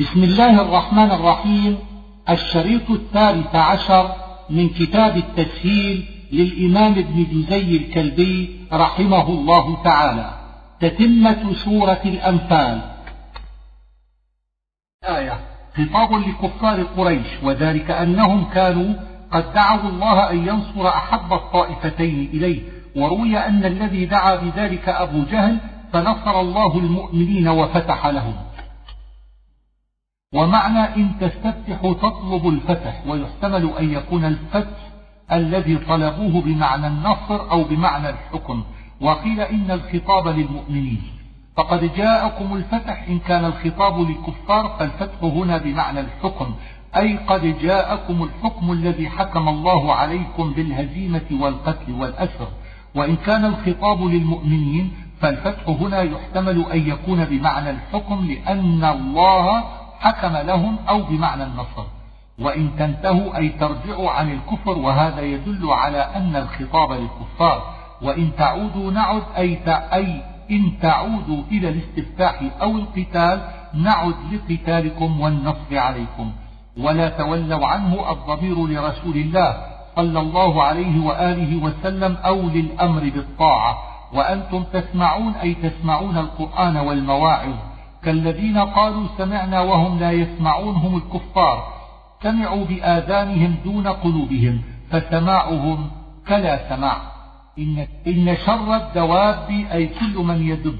بسم الله الرحمن الرحيم الشريط الثالث عشر من كتاب التسهيل للإمام ابن جزي الكلبي رحمه الله تعالى. تتمة سورة الأنفال. آية خطاب لكفار قريش وذلك أنهم كانوا قد دعوا الله أن ينصر أحب الطائفتين إليه. وروي أن الذي دعا بذلك أبو جهل فنصر الله المؤمنين وفتح لهم. ومعنى إن تستفتح تطلب الفتح ويحتمل أن يكون الفتح الذي طلبوه بمعنى النصر أو بمعنى الحكم. وقيل إن الخطاب للمؤمنين. فقد جاءكم الفتح إن كان الخطاب للكفار فالفتح هنا بمعنى الحكم. أي قد جاءكم الحكم الذي حكم الله عليكم بالهزيمة والقتل والأسر. وإن كان الخطاب للمؤمنين فالفتح هنا يحتمل أن يكون بمعنى الحكم لأن الله حكم لهم أو بمعنى النصر. وإن تنتهوا أي ترجعوا عن الكفر وهذا يدل على أن الخطاب للكفار. وإن تعودوا نعد أي, أي إن تعودوا إلى الاستفتاح أو القتال نعد لقتالكم والنصر عليكم. ولا تولوا عنه الضمير لرسول الله صلى الله عليه وآله وسلم أو للأمر بالطاعة. وأنتم تسمعون أي تسمعون القرآن والمواعظ. كالذين قالوا سمعنا وهم لا يسمعون هم الكفار. سمعوا بآذانهم دون قلوبهم فسماعهم كلا سماع. إن, إن شر الدواب أي كل من يدب.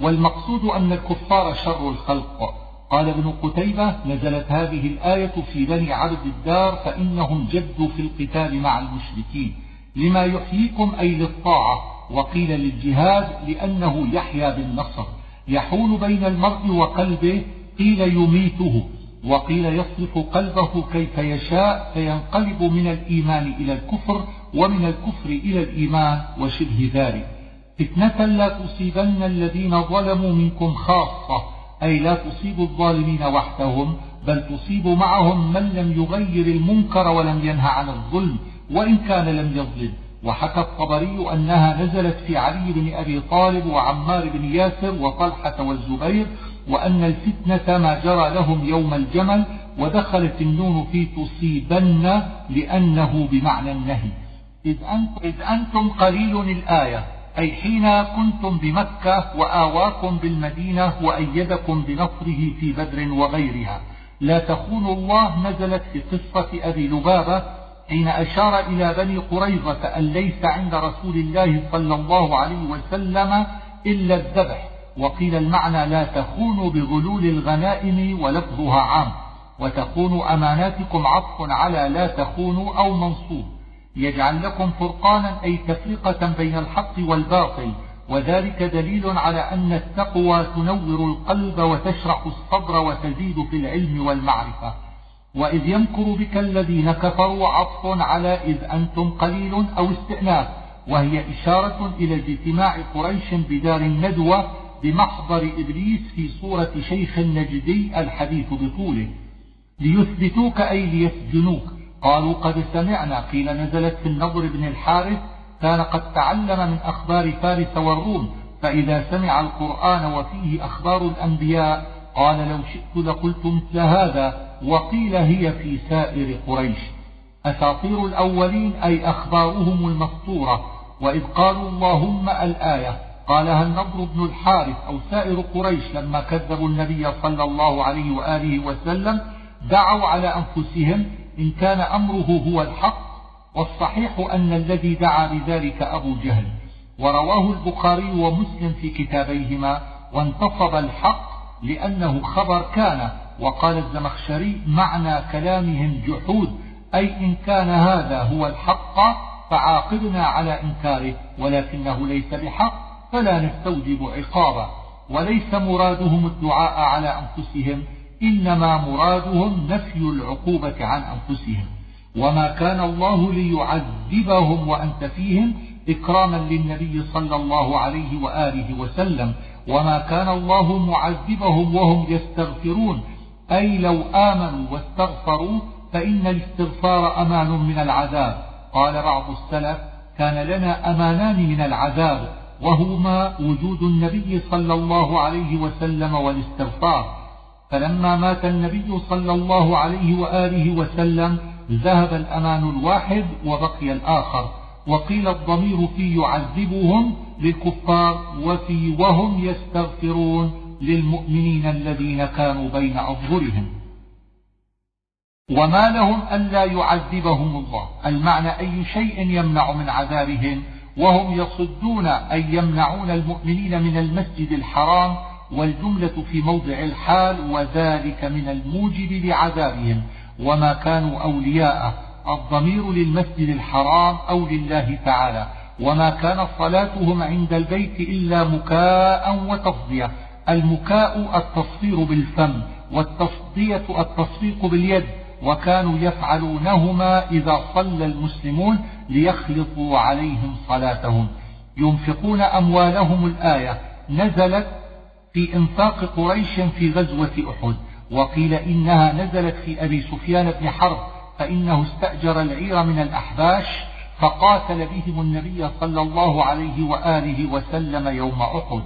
والمقصود أن الكفار شر الخلق. قال ابن قتيبة نزلت هذه الآية في بني عبد الدار فإنهم جدوا في القتال مع المشركين. لما يحييكم أي للطاعة. وقيل للجهاد لأنه يحيا بالنصر. يحول بين المرء وقلبه قيل يميته وقيل يصرف قلبه كيف يشاء فينقلب من الإيمان إلى الكفر ومن الكفر إلى الإيمان وشبه ذلك. فتنة لا تصيبن الذين ظلموا منكم خاصة أي لا تصيب الظالمين وحدهم بل تصيب معهم من لم يغير المنكر ولم ينهى عن الظلم وإن كان لم يظلم. وحكى الطبري أنها نزلت في علي بن أبي طالب وعمار بن ياسر وطلحة والزبير وأن الفتنة ما جرى لهم يوم الجمل ودخلت النون في تصيبن لأنه بمعنى النهي. إذ أنتم, إذ أنتم قليل الآية أي حين كنتم بمكة وآواكم بالمدينة وأيدكم بنصره في بدر وغيرها. لا تخونوا الله نزلت في قصة أبي لبابة حين أشار إلى بني قريظة أن ليس عند رسول الله صلى الله عليه وسلم إلا الذبح وقيل المعنى لا تخونوا بغلول الغنائم ولفظها عام وتخونوا أماناتكم عطف على لا تخونوا أو منصوب. يجعل لكم فرقانا أي تفرقة بين الحق والباطل وذلك دليل على أن التقوى تنور القلب وتشرح الصدر وتزيد في العلم والمعرفة. وإذ يمكر بك الذين كفروا عطف على إذ أنتم قليل أو استئناف وهي إشارة إلى اجتماع قريش بدار الندوة بمحضر إبليس في صورة شيخ نجدي الحديث بطوله. ليثبتوك أي ليسجنوك. قالوا قد سمعنا قيل نزلت في النضر بن الحارث كان قد تعلم من أخبار فارس والروم فإذا سمع القرآن وفيه أخبار الأنبياء قال لو شئت لقلت مثل هذا. وقيل هي في سائر قريش. أساطير الأولين أي أخبارهم المسطورة وإذ قالوا اللهم الآية قالها النضر بن الحارث أو سائر قريش لما كذبوا النبي صلى الله عليه وآله وسلم دعوا على أنفسهم إن كان أمره هو الحق. والصحيح أن الذي دعا بذلك أبو جهل. ورواه البخاري ومسلم في كتابيهما وانتصب الحق لأنه خبر كان وقال الزمخشري معنى كلامهم جحود أي إن كان هذا هو الحق فعاقبنا على إنكاره ولكنه ليس بحق فلا نستوجب عقابا وليس مرادهم الدعاء على أنفسهم إنما مرادهم نفي العقوبة عن أنفسهم. وما كان الله ليعذبهم وأنت فيهم إكراما للنبي صلى الله عليه وآله وسلم وما كان الله معذبهم وهم يستغفرون أي لو آمنوا واستغفروا فإن الاستغفار أمان من العذاب. قال بعض السلف كان لنا أمانان من العذاب وهما وجود النبي صلى الله عليه وسلم والاستغفار. فلما مات النبي صلى الله عليه وآله وسلم ذهب الأمان الواحد وبقي الآخر وقيل الضمير في يعذبهم للكفار وفي وهم يستغفرون. للمؤمنين الذين كانوا بين أظهرهم. وما لهم ألا يعذبهم الله. المعنى أي شيء يمنع من عذابهم وهم يصدون أي يمنعون المؤمنين من المسجد الحرام والجملة في موضع الحال وذلك من الموجب لعذابهم. وما كانوا أولياءه الضمير للمسجد الحرام أو لله تعالى. وما كانت صلاتهم عند البيت إلا مكاء وتصدية المكاء التصفير بالفم والتصدية التصفيق باليد وكانوا يفعلونهما إذا صلى المسلمون ليخلطوا عليهم صلاتهم. ينفقون أموالهم الآية نزلت في إنفاق قريش في غزوة أحد وقيل إنها نزلت في أبي سفيان بن حرب فإنه استأجر العير من الأحباش فقاتل بهم النبي صلى الله عليه وآله وسلم يوم أحد.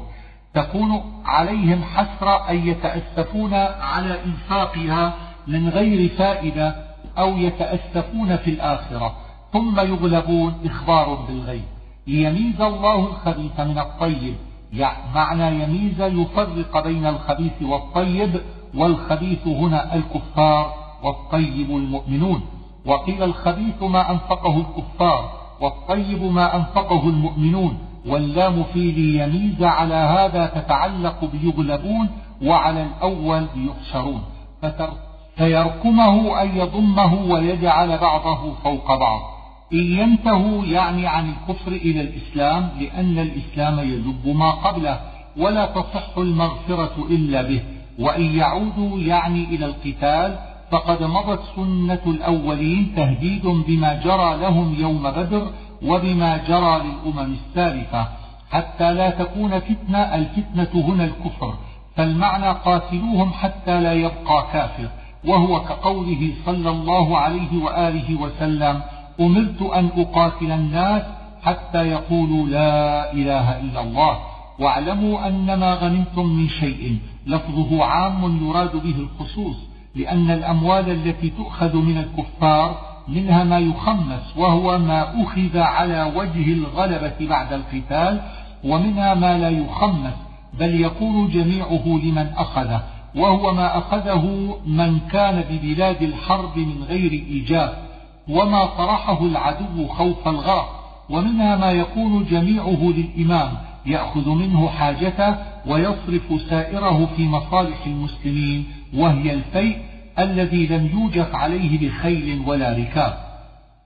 تكون عليهم حسرة أن يتأسفون على إنفاقها من غير فائدة أو يتأسفون في الآخرة. ثم يغلبون إخبار بالغيب. ليميز الله الخبيث من الطيب. يعني معنى يميز يفرق بين الخبيث والطيب والخبيث هنا الكفار والطيب المؤمنون. وقيل الخبيث ما أنفقه الكفار والطيب ما أنفقه المؤمنون. واللام في ليميز على هذا تتعلق بيغلبون وعلى الأول بيحشرون فيركمه أن يضمه ويجعل بعضه فوق بعض. إن ينتهوا يعني عن الكفر إلى الإسلام لأن الإسلام يذب ما قبله ولا تصح المغفرة إلا به. وإن يعودوا يعني إلى القتال فقد مضت سنة الأولين تهديد بما جرى لهم يوم بدر وبما جرى للأمم السالفة حتى لا تكون فتنة الفتنة هنا الكفر فالمعنى قاتلوهم حتى لا يبقى كافر وهو كقوله صلى الله عليه وآله وسلم أمرت أن أقاتل الناس حتى يقولوا لا إله إلا الله واعلموا أن ما غنمتم من شيء. لفظه عام يراد به الخصوص لأن الأموال التي تؤخذ من الكفار منها ما يخمس وهو ما أخذ على وجه الغلبة بعد القتال ومنها ما لا يخمس بل يكون جميعه لمن أخذه وهو ما أخذه من كان ببلاد الحرب من غير إيجاب وما طرحه العدو خوف الغرق ومنها ما يكون جميعه للإمام يأخذ منه حاجته ويصرف سائره في مصالح المسلمين وهي الفيء الذي لم يوجف عليه بخيل ولا ركاب.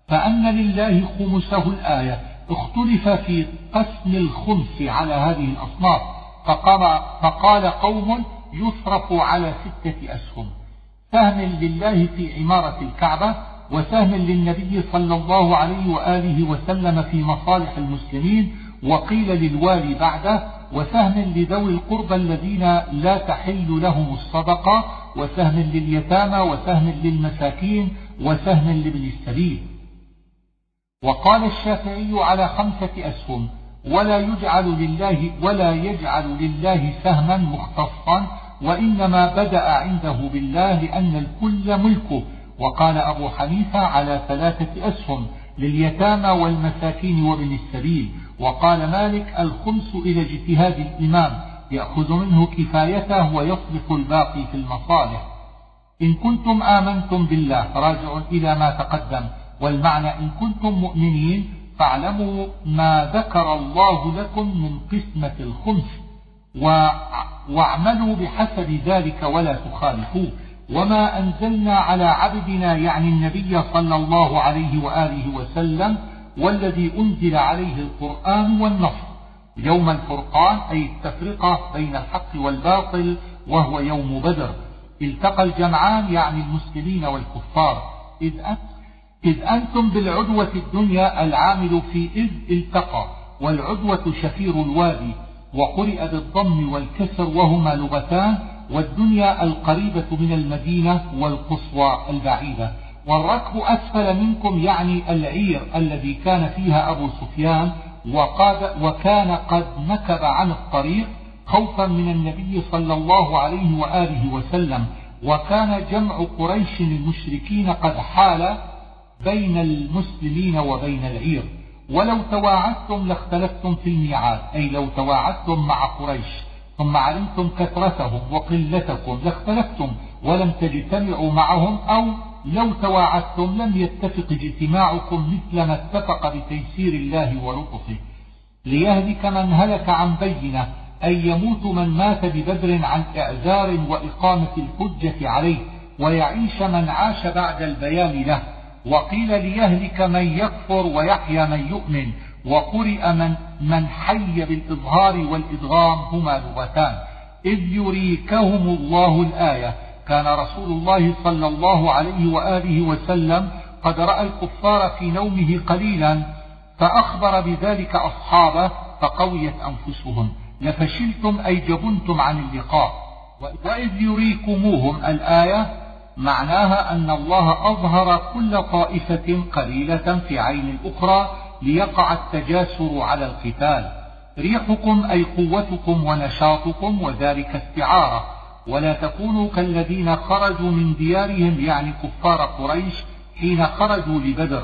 فأن لله خمسه الآية. اختلف في قسم الخمس على هذه الأصناف. فقال, فقال قوم يصرف على ستة أسهم. سهم لله في عمارة الكعبة وسهم للنبي صلى الله عليه وآله وسلم في مصالح المسلمين وقيل للوالي بعده وسهم لذوي القربى الذين لا تحل لهم الصدقة وسهم لليتامى وسهم للمساكين وسهم لابن السبيل. وقال الشافعي على خمسة أسهم ولا يجعل لله ولا يجعل لله سهما مختصا وإنما بدأ عنده بالله لأن الكل ملكه. وقال أبو حنيفة على ثلاثة أسهم لليتامى والمساكين وابن السبيل. وقال مالك الخمس إلى اجتهاد الإمام يأخذ منه كفايته ويصرف الباقي في المصالح. إن كنتم آمنتم بالله راجع إلى ما تقدم. والمعنى إن كنتم مؤمنين فاعلموا ما ذكر الله لكم من قسمة الخمس واعملوا بحسب ذلك ولا تخالفوه. وما أنزلنا على عبدنا يعني النبي صلى الله عليه وآله وسلم والذي أنزل عليه القرآن والنصر يوم الفرقان أي التفرقة بين الحق والباطل وهو يوم بدر. التقى الجمعان يعني المسلمين والكفار. إذ, إذ أنتم بالعدوة الدنيا العامل في إذ التقى والعدوة شفير الوادي. وقرئ بالضم والكسر وهما لغتان والدنيا القريبة من المدينة والقصوى البعيدة. والركب أسفل منكم يعني العير الذي كان فيها أبو سفيان وقاد وكان قد نكب عن الطريق خوفا من النبي صلى الله عليه وآله وسلم. وكان جمع قريش المشركين قد حال بين المسلمين وبين العير. ولو تواعدتم لاختلفتم في الميعاد. أي لو تواعدتم مع قريش. ثم علمتم كثرتهم وقلتكم لاختلفتم ولم تجتمعوا معهم أو لو تواعدتم لم يتفق اجتماعكم مثل ما اتفق بتيسير الله ولطفه ليهلك من هلك عن بينة أن يموت من مات ببدر عن إعذار وإقامة الحجة عليه ويعيش من عاش بعد البيان له. وقيل ليهلك من يكفر ويحيى من يؤمن وقرئ من, من حي بالإظهار والإدغام هما لغتان. إذ يريكهم الله الآية كان رسول الله صلى الله عليه وآله وسلم قد رأى الكفار في نومه قليلا فأخبر بذلك أصحابه فقويت أنفسهم. لفشلتم أي جبنتم عن اللقاء. وإذ يريكموهم الآية معناها أن الله أظهر كل طائفة قليلة في عين الأخرى ليقع التجاسر على القتال. ريحكم أي قوتكم ونشاطكم وذلك استعارة. ولا تكونوا كالذين خرجوا من ديارهم يعني كفار قريش حين خرجوا لبدر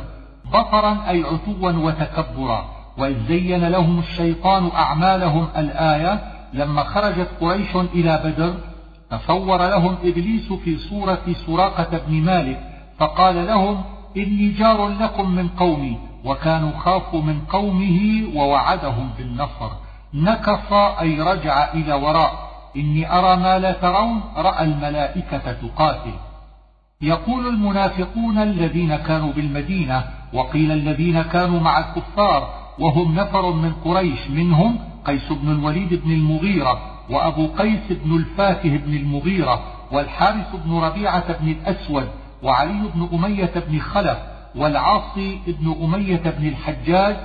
بطرا أي عتوا وتكبرا. وإذ زين لهم الشيطان أعمالهم الآية لما خرجت قريش إلى بدر تصور لهم إبليس في صورة سراقة بن مالك فقال لهم إني جار لكم من قومي وكانوا خافوا من قومه ووعدهم بالنصر. نكص أي رجع إلى وراء. إني أرى ما لا ترون رأى الملائكة تقاتل. يقول المنافقون الذين كانوا بالمدينة وقيل الذين كانوا مع الكفار وهم نفر من قريش منهم قيس بن الوليد بن المغيرة وأبو قيس بن الفاكه بن المغيرة والحارث بن ربيعة بن الأسود وعلي بن أمية بن خلف والعاصي بن أمية بن الحجاج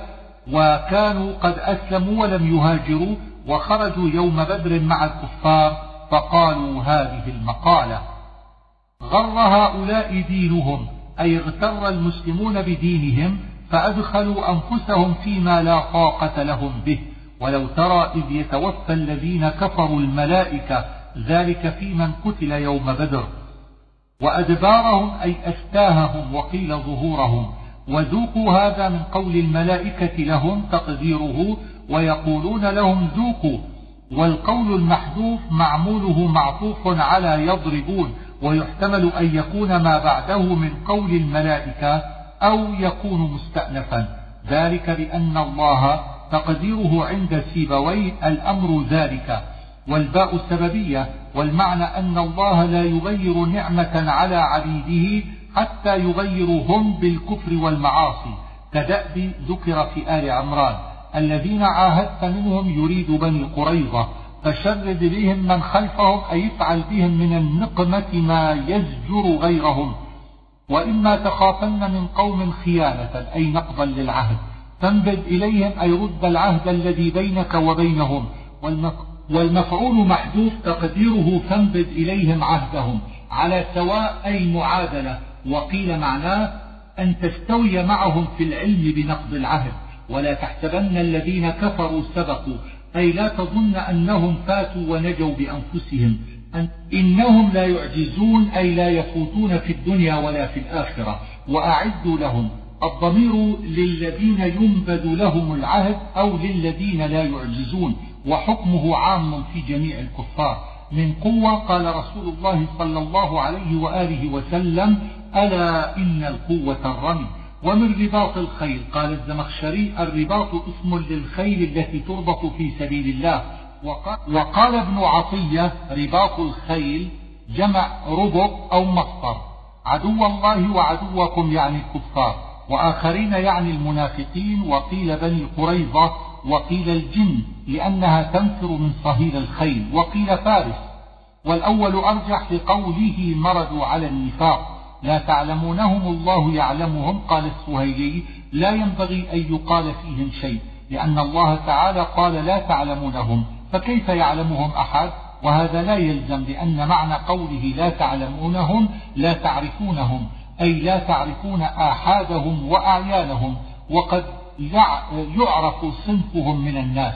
وكانوا قد أسلموا ولم يهاجروا وخرجوا يوم بدر مع الكفار فقالوا هذه المقالة. غر هؤلاء دينهم أي اغتر المسلمون بدينهم فأدخلوا أنفسهم فيما لا طاقة لهم به. ولو ترى إذ يتوفى الذين كفروا الملائكة ذلك في من قتل يوم بدر. وأدبارهم أي أشتاههم وقيل ظهورهم. وذوقوا هذا من قول الملائكة لهم تقديره ويقولون لهم ذوقوا والقول المحذوف معموله معطوف على يضربون ويحتمل أن يكون ما بعده من قول الملائكة أو يكون مستأنفا. ذلك بأن الله تقديره عند سيبويه الأمر ذلك. والباء السببية والمعنى أن الله لا يغير نعمة على عبيده حتى يغيروا هم بالكفر والمعاصي. كدأب ذكر في آل عمران. الذين عاهدت منهم يريد بني قريظة فشرد بهم من خلفهم أي يفعل بهم من النقمة ما يزجر غيرهم. وإما تخافن من قوم خيانة أي نقضا للعهد. فانبذ إليهم أي رد العهد الذي بينك وبينهم. والمفعول محذوف تقديره فانبذ إليهم عهدهم. على سواء أي معادلة. وقيل معناه أن تستوي معهم في العلم بنقض العهد. ولا تحسبن الذين كفروا سبقوا. أي لا تظن أنهم فاتوا ونجوا بأنفسهم. أن إنهم لا يعجزون أي لا يفوتون في الدنيا ولا في الآخرة. وأعدوا لهم. الضمير للذين ينبذ لهم العهد أو للذين لا يعجزون. وحكمه عام في جميع الكفار. من قوة قال رسول الله صلى الله عليه وآله وسلم ألا إن القوة الرمي. ومن رباط الخيل قال الزمخشري الرباط اسم للخيل التي تربط في سبيل الله. وقال ابن عطية رباط الخيل جمع ربط أو مصدر. عدو الله وعدوكم يعني الكفار وآخرين يعني المنافقين وقيل بني قريظة وقيل الجن لأنها تنفر من صهيل الخيل وقيل فارس. والأول أرجح لقوله مردوا على النفاق. لا تعلمونهم الله يعلمهم قال السهيلي لا ينبغي أن يقال فيهم شيء لأن الله تعالى قال لا تعلمونهم فكيف يعلمهم أحد؟ وهذا لا يلزم لأن معنى قوله لا تعلمونهم لا تعرفونهم أي لا تعرفون آحادهم وأعيانهم وقد يعرف صنفهم من الناس.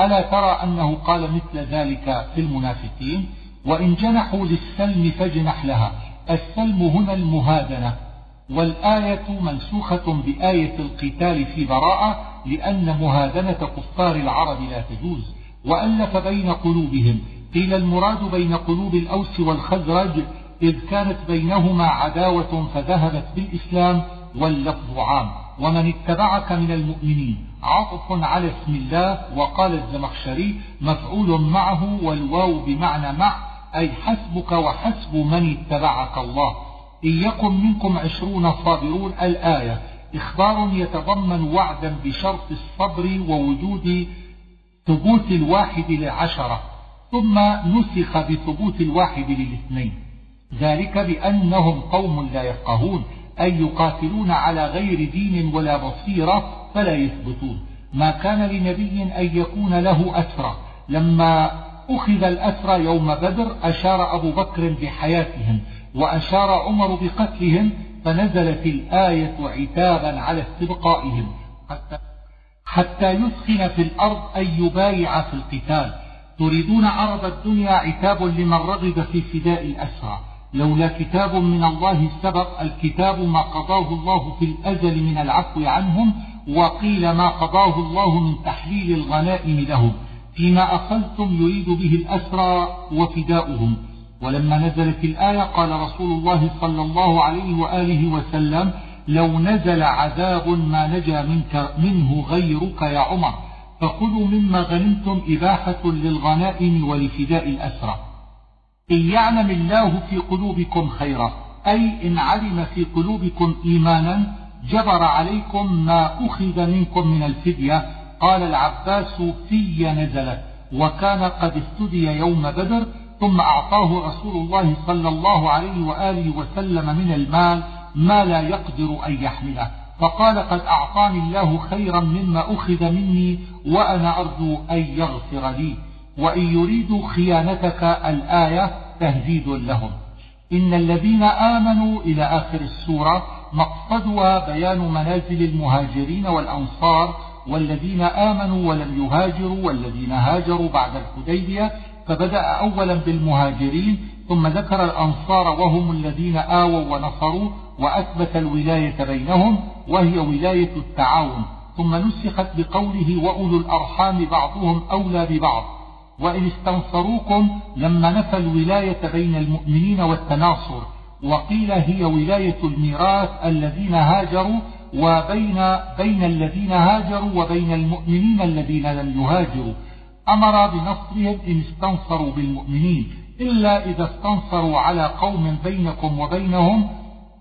ألا ترى أنه قال مثل ذلك في المنافقين؟ وإن جنحوا للسلم فاجنح لها. السلم هنا المهادنة والآية منسوخة بآية القتال في براءة لأن مهادنة كفار العرب لا تجوز وألف بين قلوبهم. قيل المراد بين قلوب الأوس والخزرج إذ كانت بينهما عداوة فذهبت بالإسلام واللفظ عام. ومن اتبعك من المؤمنين. عطف على اسم الله وقال الزمخشري مفعول معه والواو بمعنى مع أي حسبك وحسب من اتبعك الله. إن يكن منكم عشرون صابرون الآية إخبار يتضمن وعدا بشرط الصبر ووجود ثبوت الواحد لعشرة ثم نسخ بثبوت الواحد للاثنين. ذلك بأنهم قوم لا يفقهون أي يقاتلون على غير دين ولا بصيرة فلا يثبتون. ما كان لنبي أن يكون له أسرى. لما أخذ الأسرى يوم بدر أشار أبو بكر بحياتهم وأشار عمر بقتلهم فنزلت الآية عتابا على استبقائهم. حتى, حتى يسخن في الأرض أن يبايع في القتال. تريدون عرض الدنيا عتاب لمن رغب في فداء الأسرى. لولا كتاب من الله سبق الكتاب ما قضاه الله في الأزل من العفو عنهم وقيل ما قضاه الله من تحليل الغنائم لهم. فيما أخذتم يريد به الأسرى وفداؤهم. ولما نزلت الآية قال رسول الله صلى الله عليه وآله وسلم لو نزل عذاب ما نجا منك منه غيرك يا عمر فخذوا مما غنمتم إباحة للغنائم ولفداء الأسرى. إن يعلم الله في قلوبكم خيرا أي إن علم في قلوبكم إيمانا جبر عليكم ما أخذ منكم من الفدية قال العباس في نزلت وكان قد استدي يوم بدر ثم أعطاه رسول الله صلى الله عليه وآله وسلم من المال ما لا يقدر أن يحمله. فقال قد أعطاني الله خيرا مما أخذ مني وأنا أرجو أن يغفر لي وإن يريدوا خيانتك الآية تهديد لهم. إن الذين آمنوا إلى آخر السورة مقصدها بيان منازل المهاجرين والأنصار والذين آمنوا ولم يهاجروا والذين هاجروا بعد الحديبية فبدأ أولا بالمهاجرين ثم ذكر الأنصار وهم الذين آووا ونصروا وأثبت الولاية بينهم وهي ولاية التعاون. ثم نسخت بقوله وأولو الأرحام بعضهم أولى ببعض. وإن استنصروكم لما نفى الولاية بين المؤمنين والتناصر وقيل هي ولاية الميراث الذين هاجروا وبين بين الذين هاجروا وبين المؤمنين الذين لم يهاجروا. أمر بنصرهم إن استنصروا بالمؤمنين إلا إذا استنصروا على قوم بينكم وبينهم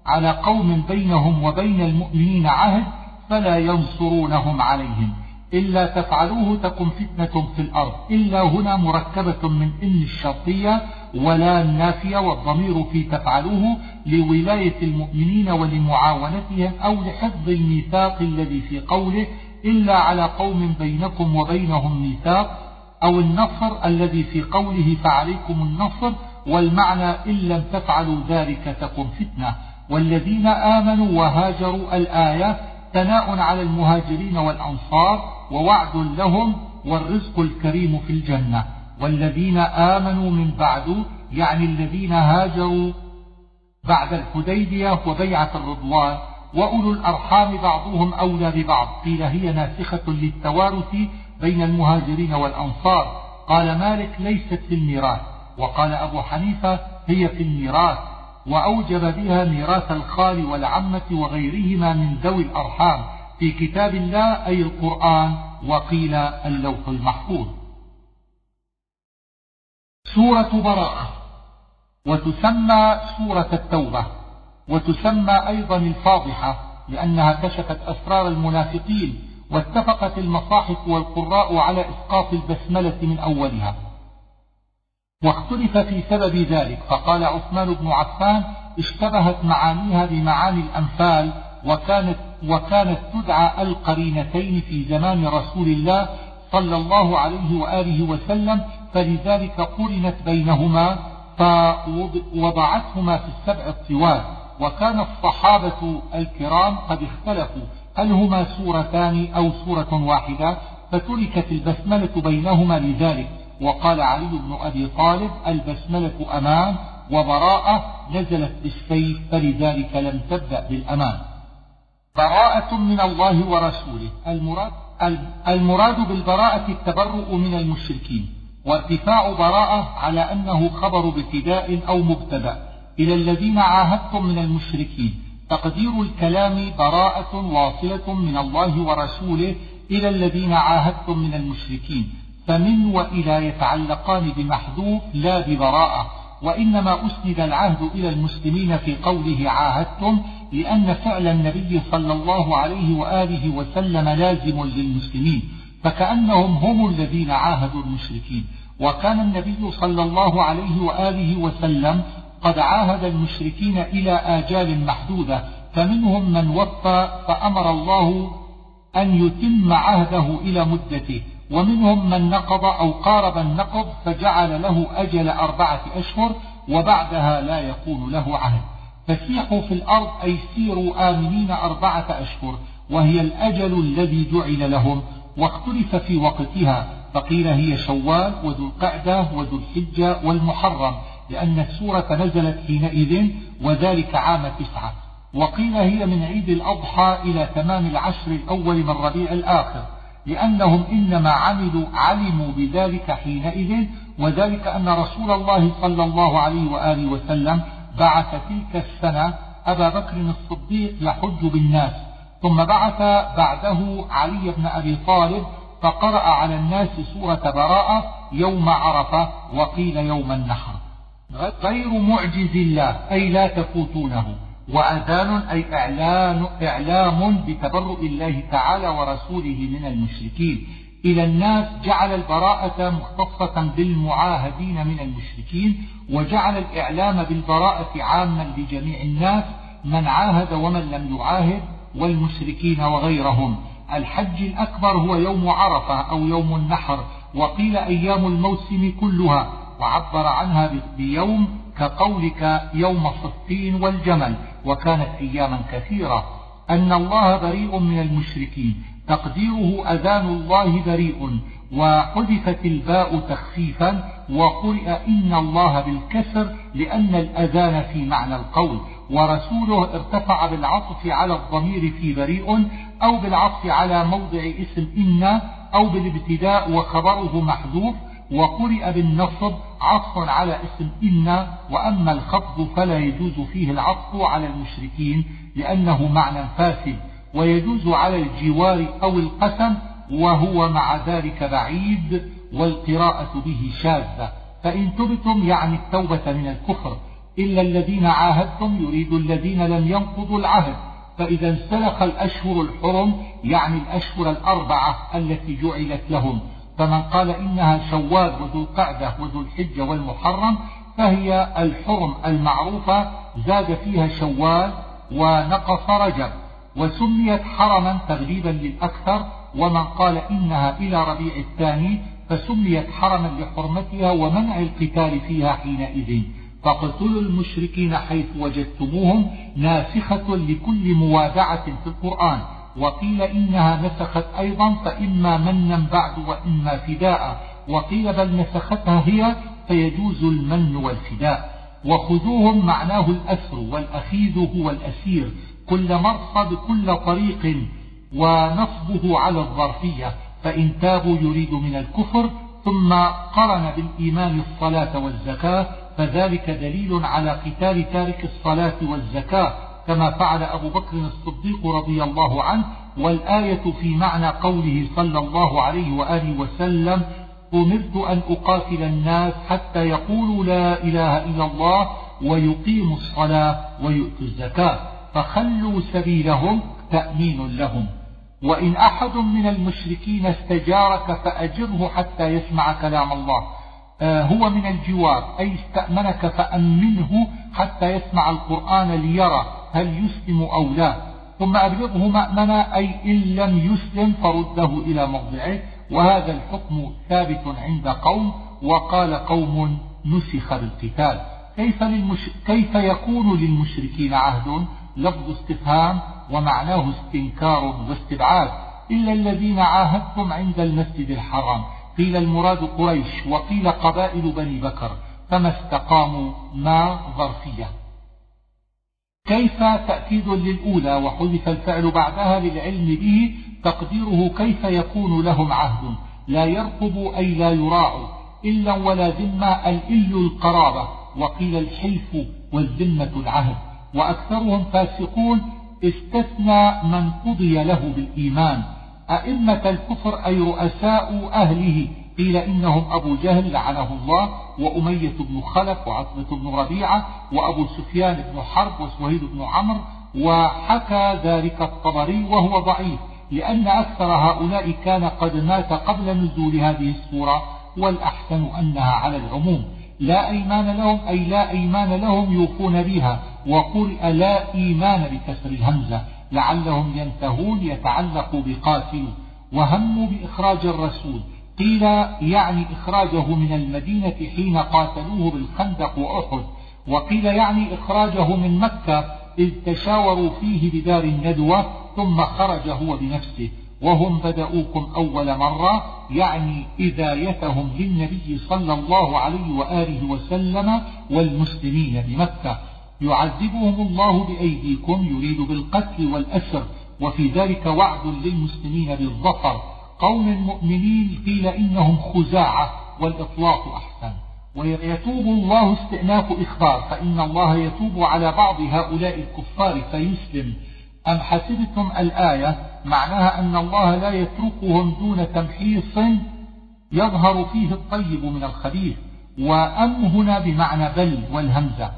على قوم بينهم وبين المؤمنين عهد فلا ينصرونهم عليهم. إلا تفعلوه تكن فتنة في الأرض. إلا هنا مركبة من إن الشرطية ولا النافية والضمير في تفعلوه لولاية المؤمنين ولمعاونتهم أو لحفظ الميثاق الذي في قوله إلا على قوم بينكم وبينهم ميثاق أو النصر الذي في قوله فعليكم النصر والمعنى إن لم تفعلوا ذلك تكن فتنة والذين آمنوا وهاجروا الآية ثناء على المهاجرين والأنصار ووعد لهم والرزق الكريم في الجنة والذين آمنوا من بعد يعني الذين هاجروا بعد الحديبية وبيعة الرضوان وأولو الأرحام بعضهم أولى ببعض. قيل هي ناسخة للتوارث بين المهاجرين والأنصار. قال مالك ليست في الميراث وقال أبو حنيفة هي في الميراث وأوجب بها ميراث الخال والعمة وغيرهما من ذوي الأرحام. في كتاب الله أي القرآن وقيل اللوح المحفوظ. سورة براءة. وتسمى سورة التوبة. وتسمى أيضا الفاضحة لأنها كشفت أسرار المنافقين واتفقت المصاحف والقراء على إسقاط البسملة من أولها. واختلف في سبب ذلك فقال عثمان بن عفان اشتبهت معانيها بمعاني الأنفال وكانت, وكانت تدعى القرينتين في زمان رسول الله صلى الله عليه وآله وسلم فلذلك قرنت بينهما فوضعتهما في السبع الطوال وكان الصحابة الكرام قد اختلفوا هل هما سورتان أو سورة واحدة؟ فتركت البسملة بينهما لذلك وقال علي بن أبي طالب البسملة أمان وبراءة نزلت بالسيف فلذلك لم تبدأ بالأمان. براءة من الله ورسوله. المراد, المراد بالبراءة التبرؤ من المشركين. وارتفاع براءة على أنه خبر ابتداء أو مبتدأ. إلى الذين عاهدتم من المشركين. تقدير الكلام براءة واصلة من الله ورسوله إلى الذين عاهدتم من المشركين. فمن وإلى يتعلقان بمحذوف لا ببراءة. وإنما أسند العهد إلى المسلمين في قوله عاهدتم لأن فعل النبي صلى الله عليه وآله وسلم لازم للمسلمين. فكأنهم هم الذين عاهدوا المشركين. وكان النبي صلى الله عليه وآله وسلم قد عاهد المشركين إلى آجال محدودة فمنهم من وفى فأمر الله أن يتم عهده إلى مدته ومنهم من نقض أو قارب النقض فجعل له أجل أربعة أشهر وبعدها لا يكون له عهد. فسيحوا في الأرض أي سيروا آمنين أربعة أشهر وهي الأجل الذي جعل لهم واختلف في وقتها. فقيل هي شوال وذو القعدة وذو الحجة والمحرم لأن السورة نزلت حينئذ وذلك عام تسعة وقيل هي من عيد الأضحى إلى تمام العشر الأول من ربيع الآخر لأنهم إنما عملوا علموا بذلك حينئذ وذلك أن رسول الله صلى الله عليه وآله وسلم بعث تلك السنة أبا بكر الصديق يحج بالناس ثم بعث بعده علي بن أبي طالب فقرأ على الناس سورة براءة يوم عرفة وقيل يوم النحر. غير معجز الله أي لا تفوتونه. وأذان أي إعلان إعلام بتبرؤ الله تعالى ورسوله من المشركين. إلى الناس جعل البراءة مختصة بالمعاهدين من المشركين وجعل الإعلام بالبراءة عاما لجميع الناس من عاهد ومن لم يعاهد والمشركين وغيرهم. الحج الأكبر هو يوم عرفة أو يوم النحر وقيل أيام الموسم كلها وعبر عنها بيوم كقولك يوم صفين والجمل وكانت أياما كثيرة. أن الله بريء من المشركين تقديره أذان الله بريء وحذفت الباء تخفيفا وقرئ إن الله بالكسر لأن الأذان في معنى القول ورسوله ارتفع بالعطف على الضمير في بريء أو بالعطف على موضع اسم إن أو بالابتداء وخبره محذوف وقرئ بالنصب عطف على اسم إن وأما الخفض فلا يجوز فيه العطف على المشركين لأنه معنى فاسد ويجوز على الجوار أو القسم وهو مع ذلك بعيد والقراءة به شاذة. فإن تبتم يعني التوبة من الكفر إلا الذين عاهدتم يريد الذين لم ينقضوا العهد. فإذا انسلخ الأشهر الحرم يعني الأشهر الأربعة التي جعلت لهم فمن قال إنها شوال وذو القعدة وذو الحجة والمحرم فهي الحرم المعروفة زاد فيها شوال ونقص رجب وسميت حرما تغليبا للأكثر ومن قال إنها إلى ربيع الثاني فسميت حرما لحرمتها ومنع القتال فيها حينئذ. فاقتلوا المشركين حيث وجدتموهم ناسخة لكل موادعة في القرآن. وقيل إنها نسخت أيضا فإما منا بعد وإما فداء. وقيل بل نسختها هي فيجوز المن والفداء. وخذوهم معناه الأسر والأخيذ هو الأسير. كل مرصد كل طريق ونصبه على الظرفية. فإن تابوا يريد من الكفر ثم قرن بالإيمان الصلاة والزكاة فذلك دليل على قتال تارك الصلاة والزكاة كما فعل أبو بكر الصديق رضي الله عنه والآية في معنى قوله صلى الله عليه وآله وسلم أمرت أن أقاتل الناس حتى يقولوا لا إله إلا الله ويقيموا الصلاة ويؤتوا الزكاة فخلوا سبيلهم تأمين لهم. وإن أحد من المشركين استجارك فأجره حتى يسمع كلام الله. هو من الجوار. أي استأمنك فأمنه حتى يسمع القرآن ليرى هل يسلم أو لا. ثم أبلغه مأمنا أي إن لم يسلم فرده إلى موضعه. وهذا الحكم ثابت عند قوم وقال قوم نسخ بالقتال. كيف, للمش... كيف يكون للمشركين عهد؟ لفظ استفهام ومعناه استنكار واستبعاد. إلا الذين عاهدتم عند المسجد الحرام. قيل المراد قريش وقيل قبائل بني بكر فما استقاموا ما ظرفية. كيف تأكيد للأولى وحذف الفعل بعدها للعلم به تقديره كيف يكون لهم عهد؟ لا يرقب أي لا يراع إلا ولا ذمة الإل القرابة وقيل الحلف والذمة العهد. وأكثرهم فاسقون استثنى من قضي له بالإيمان. أئمة الكفر أي رؤساء أهله. قيل إنهم أبو جهل لعنه الله وأمية بن خلف وعتبة بن ربيعة وأبو سفيان بن حرب وسوهيد بن عمرو وحكى ذلك الطبري وهو ضعيف لأن أكثر هؤلاء كان قد مات قبل نزول هذه السورة والأحسن أنها على العموم. لا أيمان لهم أي لا أيمان لهم يوفون بها. وقرئ لا إيمان بكسر الهمزة. لعلهم ينتهون يتعلق بقاتل وهموا بإخراج الرسول. قيل يعني إخراجه من المدينة حين قاتلوه بالخندق وأحد. وقيل يعني إخراجه من مكة إذ تشاوروا فيه بدار الندوة ثم خرج هو بنفسه. وهم بدأوكم أول مرة يعني إذايتهم للنبي صلى الله عليه وآله وسلم والمسلمين بمكة. يعذبهم الله بأيديكم يريد بالقتل والأسر وفي ذلك وعد للمسلمين بالظفر. قوم مؤمنين قيل إنهم خزاعة والإطلاق أحسن. ويتوب الله استئناف إخبار فإن الله يتوب على بعض هؤلاء الكفار فيسلم. أم حسبتم الآية؟ معناها أن الله لا يتركهم دون تمحيص يظهر فيه الطيب من الخبيث. وأم هنا بمعنى بل والهمزة.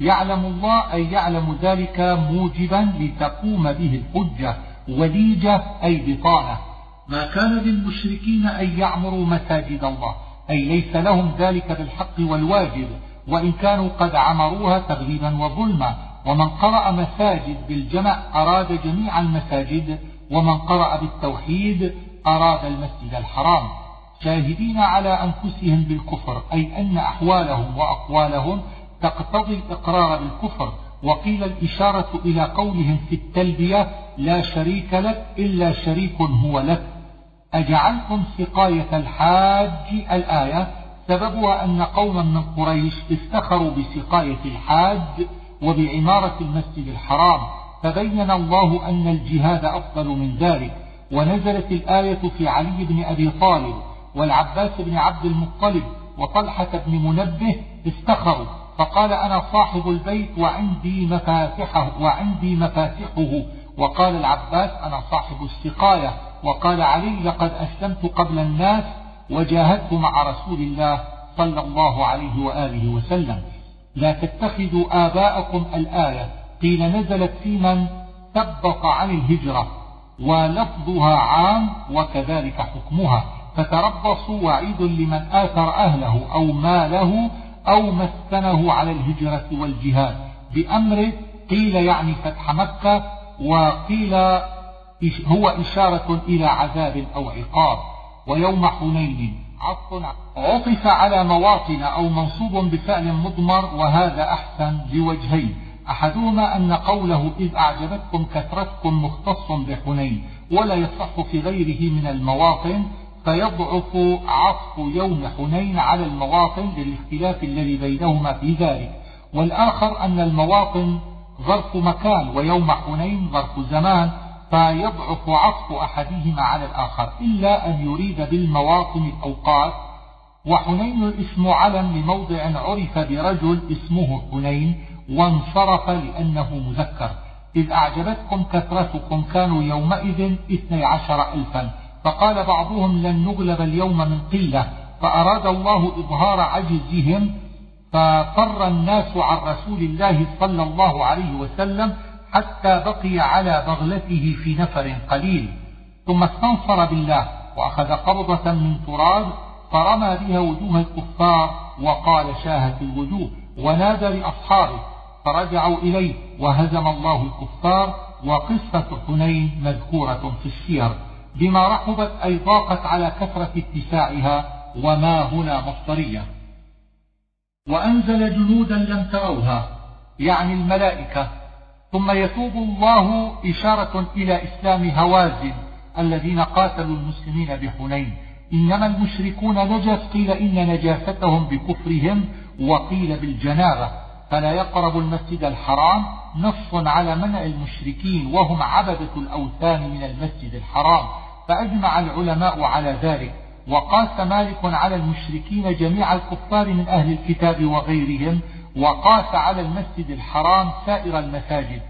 يعلم الله أي يعلم ذلك موجبا لتقوم به الحجة وليجة أي بطانة. ما كان للمشركين أن يعمروا مساجد الله أي ليس لهم ذلك بالحق والواجب وإن كانوا قد عمروها تغليبا وظلما. ومن قرأ مساجد بالجمع أراد جميع المساجد ومن قرأ بالتوحيد أراد المسجد الحرام. شاهدين على أنفسهم بالكفر أي أن أحوالهم وأقوالهم تقتضي الإقرار بالكفر وقيل الإشارة إلى قولهم في التلبية لا شريك لك إلا شريك هو لك. أجعلتم سقاية الحاج الآية؟ سببها أن قوما من قريش افتخروا بسقاية الحاج وبعمارة المسجد الحرام فبين الله أن الجهاد أفضل من ذلك ونزلت الآية في علي بن أبي طالب والعباس بن عبد المطلب وطلحة بن منبه افتخروا فقال أنا صاحب البيت وعندي مفاتحه وعندي مفاتحه. وقال العباس أنا صاحب السقاية. وقال علي لقد أسلمت قبل الناس وجاهدت مع رسول الله صلى الله عليه وآله وسلم. لا تتخذوا آباءكم الآية. قيل نزلت في من؟ ثبط عن الهجرة. ولفظها عام وكذلك حكمها. فتربصوا وعيد لمن آثر أهله أو ماله أو مسكنه على الهجرة والجهاد بأمره قيل يعني فتح مكة وقيل هو إشارة إلى عذاب أو عقاب. ويوم حنين عطف على مواطن أو منصوب بفعل مضمر وهذا أحسن لوجهين. أحدهما أن قوله إذ أعجبتكم كثرتكم مختص بحنين ولا يصح في غيره من المواطن فيضعف عطف يوم حنين على المواطن للاختلاف الذي بينهما في ذلك. والآخر أن المواطن ظرف مكان ويوم حنين ظرف زمان فيضعف عطف أحدهما على الآخر إلا أن يريد بالمواطن الأوقات. وحنين اسم علم لموضع عرف برجل اسمه حنين وانصرف لأنه مذكر. إذ أعجبتكم كثرتكم كانوا يومئذ اثني عشر ألفا. فقال بعضهم لن نغلب اليوم من قلة فأراد الله إظهار عجزهم ففر الناس عن رسول الله صلى الله عليه وسلم حتى بقي على بغلته في نفر قليل. ثم استنصر بالله وأخذ قبضة من تراب فرمى بها وجوه الكفار وقال شاهت الوجوه ونادى لأصحابه فرجعوا إليه وهزم الله الكفار وقصة حنين مذكورة في السير. بما رحبت أي ضاقت على كثرة اتساعها وما هنا مصدرية. وأنزل جنودا لم تروها يعني الملائكة. ثم يتوب الله إشارة إلى إسلام هوازن الذين قاتلوا المسلمين بحنين. إنما المشركون نجس قيل إن نجاستهم بكفرهم وقيل بالجنابة. فلا يقرب المسجد الحرام نص على منع المشركين وهم عبدة الأوثان من المسجد الحرام فأجمع العلماء على ذلك. وقاس مالك على المشركين جميع الكفار من أهل الكتاب وغيرهم وقاس على المسجد الحرام سائر المساجد.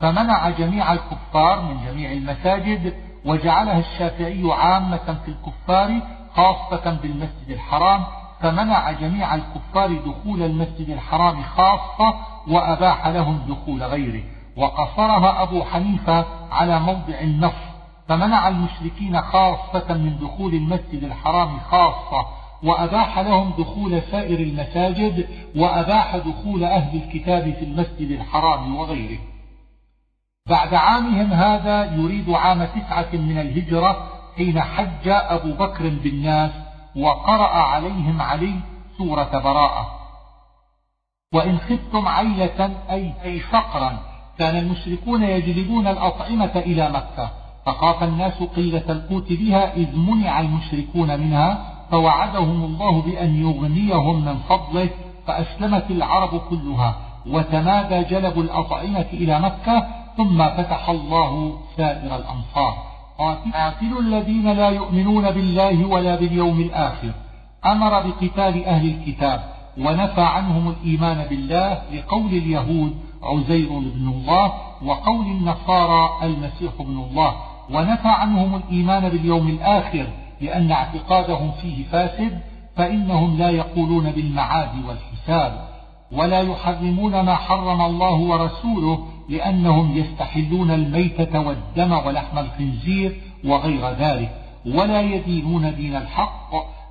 فمنع جميع الكفار من جميع المساجد وجعلها الشافعي عامة في الكفار خاصة بالمسجد الحرام فمنع جميع الكفار دخول المسجد الحرام خاصة وأباح لهم دخول غيره. وقصرها أبو حنيفة على موضع النص. فمنع المشركين خاصة من دخول المسجد الحرام خاصة وأباح لهم دخول سائر المساجد وأباح دخول أهل الكتاب في المسجد الحرام وغيره. بعد عامهم هذا يريد عام تسعة من الهجرة حين حج أبو بكر بالناس وقرأ عليهم علي سورة براءة. وإن خفتم عيلة أي, أي فقرا كان المشركون يجلبون الأطعمة إلى مكة. فخاف الناس قلة القوت بها إذ منع المشركون منها فوعدهم الله بأن يغنيهم من فضله فأسلمت العرب كلها. وتمادى جلب الأطعمة إلى مكة ثم فتح الله سائر الأمصار. قاتلوا الذين لا يؤمنون بالله ولا باليوم الآخر أمر بقتال أهل الكتاب ونفى عنهم الإيمان بالله لقول اليهود عزير بن الله وقول النصارى المسيح ابن الله ونفى عنهم الإيمان باليوم الآخر لأن اعتقادهم فيه فاسد فإنهم لا يقولون بالمعاد والحساب. ولا يحرمون ما حرم الله ورسوله لأنهم يستحلون الميتة والدم ولحم الخنزير وغير ذلك ولا يدينون دين الحق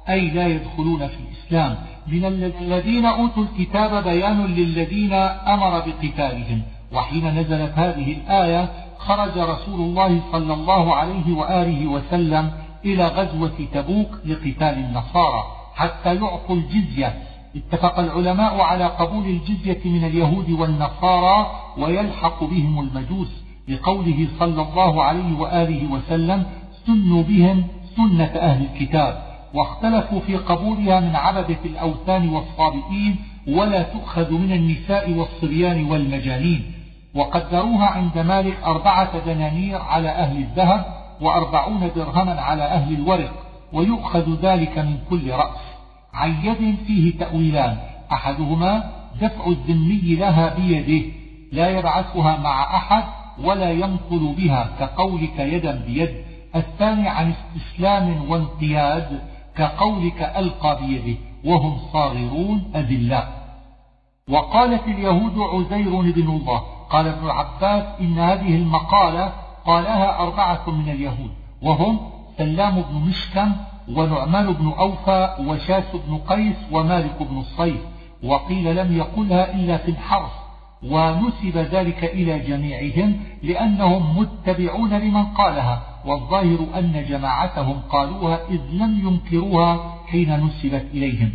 أي لا يدخلون في الإسلام. من الذين أوتوا الكتاب بيان للذين أمر بقتالهم. وحين نزلت هذه الآية خرج رسول الله صلى الله عليه وآله وسلم إلى غزوة تبوك لقتال النصارى حتى يعطوا الجزية. اتفق العلماء على قبول الجزية من اليهود والنصارى ويلحق بهم المجوس لقوله صلى الله عليه وآله وسلم سنوا بهم سنة أهل الكتاب واختلفوا في قبولها من عبدة الأوثان والصابئين ولا تؤخذ من النساء والصبيان والمجانين وقدروها عند مالك أربعة دنانير على أهل الذهب وأربعون درهما على أهل الورق ويؤخذ ذلك من كل رأس. عن يد فيه تأويلان. أحدهما دفع الذمي لها بيده لا يبعثها مع أحد ولا ينقل بها كقولك يدا بيد. الثاني عن استسلام وانقياد كقولك ألقى بيده وهم صاغرون أذلاء وقالت اليهود عزير بن الله قال ابن عباس إن هذه المقالة قالها أربعة من اليهود وهم سلام بن مشكم ونعمان بن أوفى وشاس بن قيس ومالك بن الصيف وقيل لم يقلها إلا في الحرف ونسب ذلك إلى جميعهم لأنهم متبعون لمن قالها والظاهر أن جماعتهم قالوها إذ لم ينكروها حين نسبت إليهم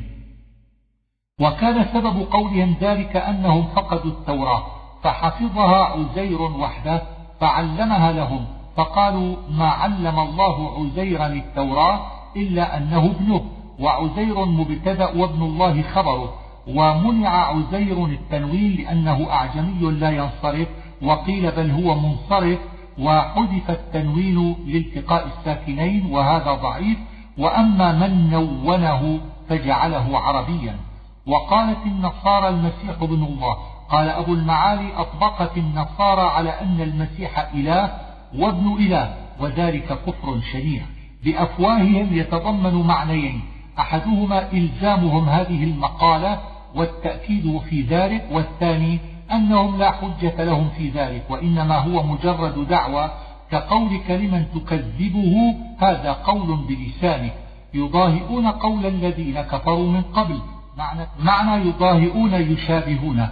وكان سبب قولهم ذلك أنهم فقدوا التوراة فحفظها عزير وحده فعلمها لهم فقالوا ما علم الله عزيرا التوراة إلا أنه ابنه وعزير مبتدأ وابن الله خبره ومنع عزير التنوين لأنه أعجمي لا ينصرف وقيل بل هو منصرف وحذف التنوين لالتقاء الساكنين وهذا ضعيف وأما من نونه فجعله عربيا. وقالت النصارى المسيح ابن الله قال أبو المعالي أطبقت النصارى على أن المسيح إله وابن إله وذلك كفر شنيع. بأفواههم يتضمن معنيين. أحدهما إلزامهم هذه المقالة والتأكيد في ذلك والثاني أنهم لا حجة لهم في ذلك وإنما هو مجرد دعوة كقولك لمن تكذبه هذا قول بلسانك. يضاهئون قول الذين كفروا من قبل. معنى, يضاهئون يشابهون.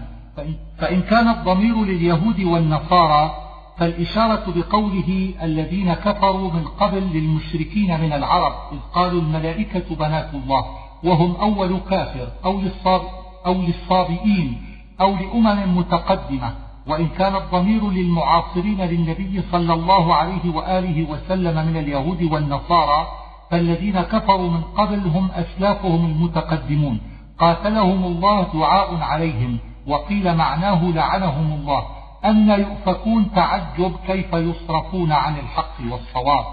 فإن كان الضمير لليهود والنصارى فالإشارة بقوله الذين كفروا من قبل للمشركين من العرب إذ قالوا الملائكة بنات الله وهم أول كافر أو, للصاب أو للصابئين أو لأمم متقدمة وإن كان الضمير للمعاصرين للنبي صلى الله عليه وآله وسلم من اليهود والنصارى فالذين كفروا من قبل هم أسلافهم المتقدمون. قاتلهم الله دعاء عليهم وقيل معناه لعنهم الله. أن يؤفكون تعجب كيف يصرفون عن الحق والصواب.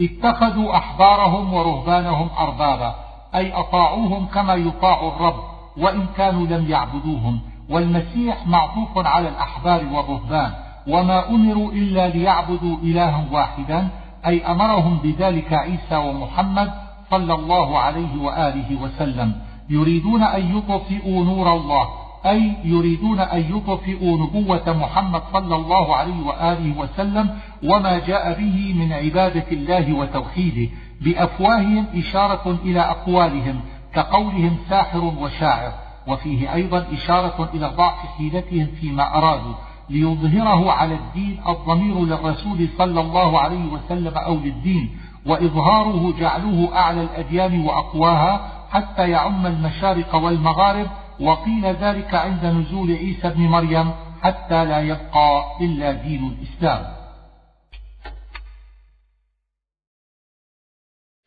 اتخذوا أحبارهم ورهبانهم أربابا أي أطاعوهم كما يطاع الرب وإن كانوا لم يعبدوهم. والمسيح معطوف على الأحبار والرهبان وما أمروا إلا ليعبدوا إلها واحدا أي أمرهم بذلك عيسى ومحمد صلى الله عليه وآله وسلم. يريدون أن يطفئوا نور الله أي يريدون أن يطفئوا نبوة محمد صلى الله عليه وآله وسلم وما جاء به من عبادة الله وتوحيده بأفواههم إشارة إلى أقوالهم كقولهم ساحر وشاعر وفيه أيضا إشارة إلى ضعف حيلتهم فيما أرادوا ليظهره على الدين الضمير للرسول صلى الله عليه وسلم أو للدين وإظهاره جعلوه أعلى الأديان وأقواها حتى يعم المشارق والمغارب وقيل ذلك عند نزول عيسى بن مريم حتى لا يبقى إلا دين الإسلام.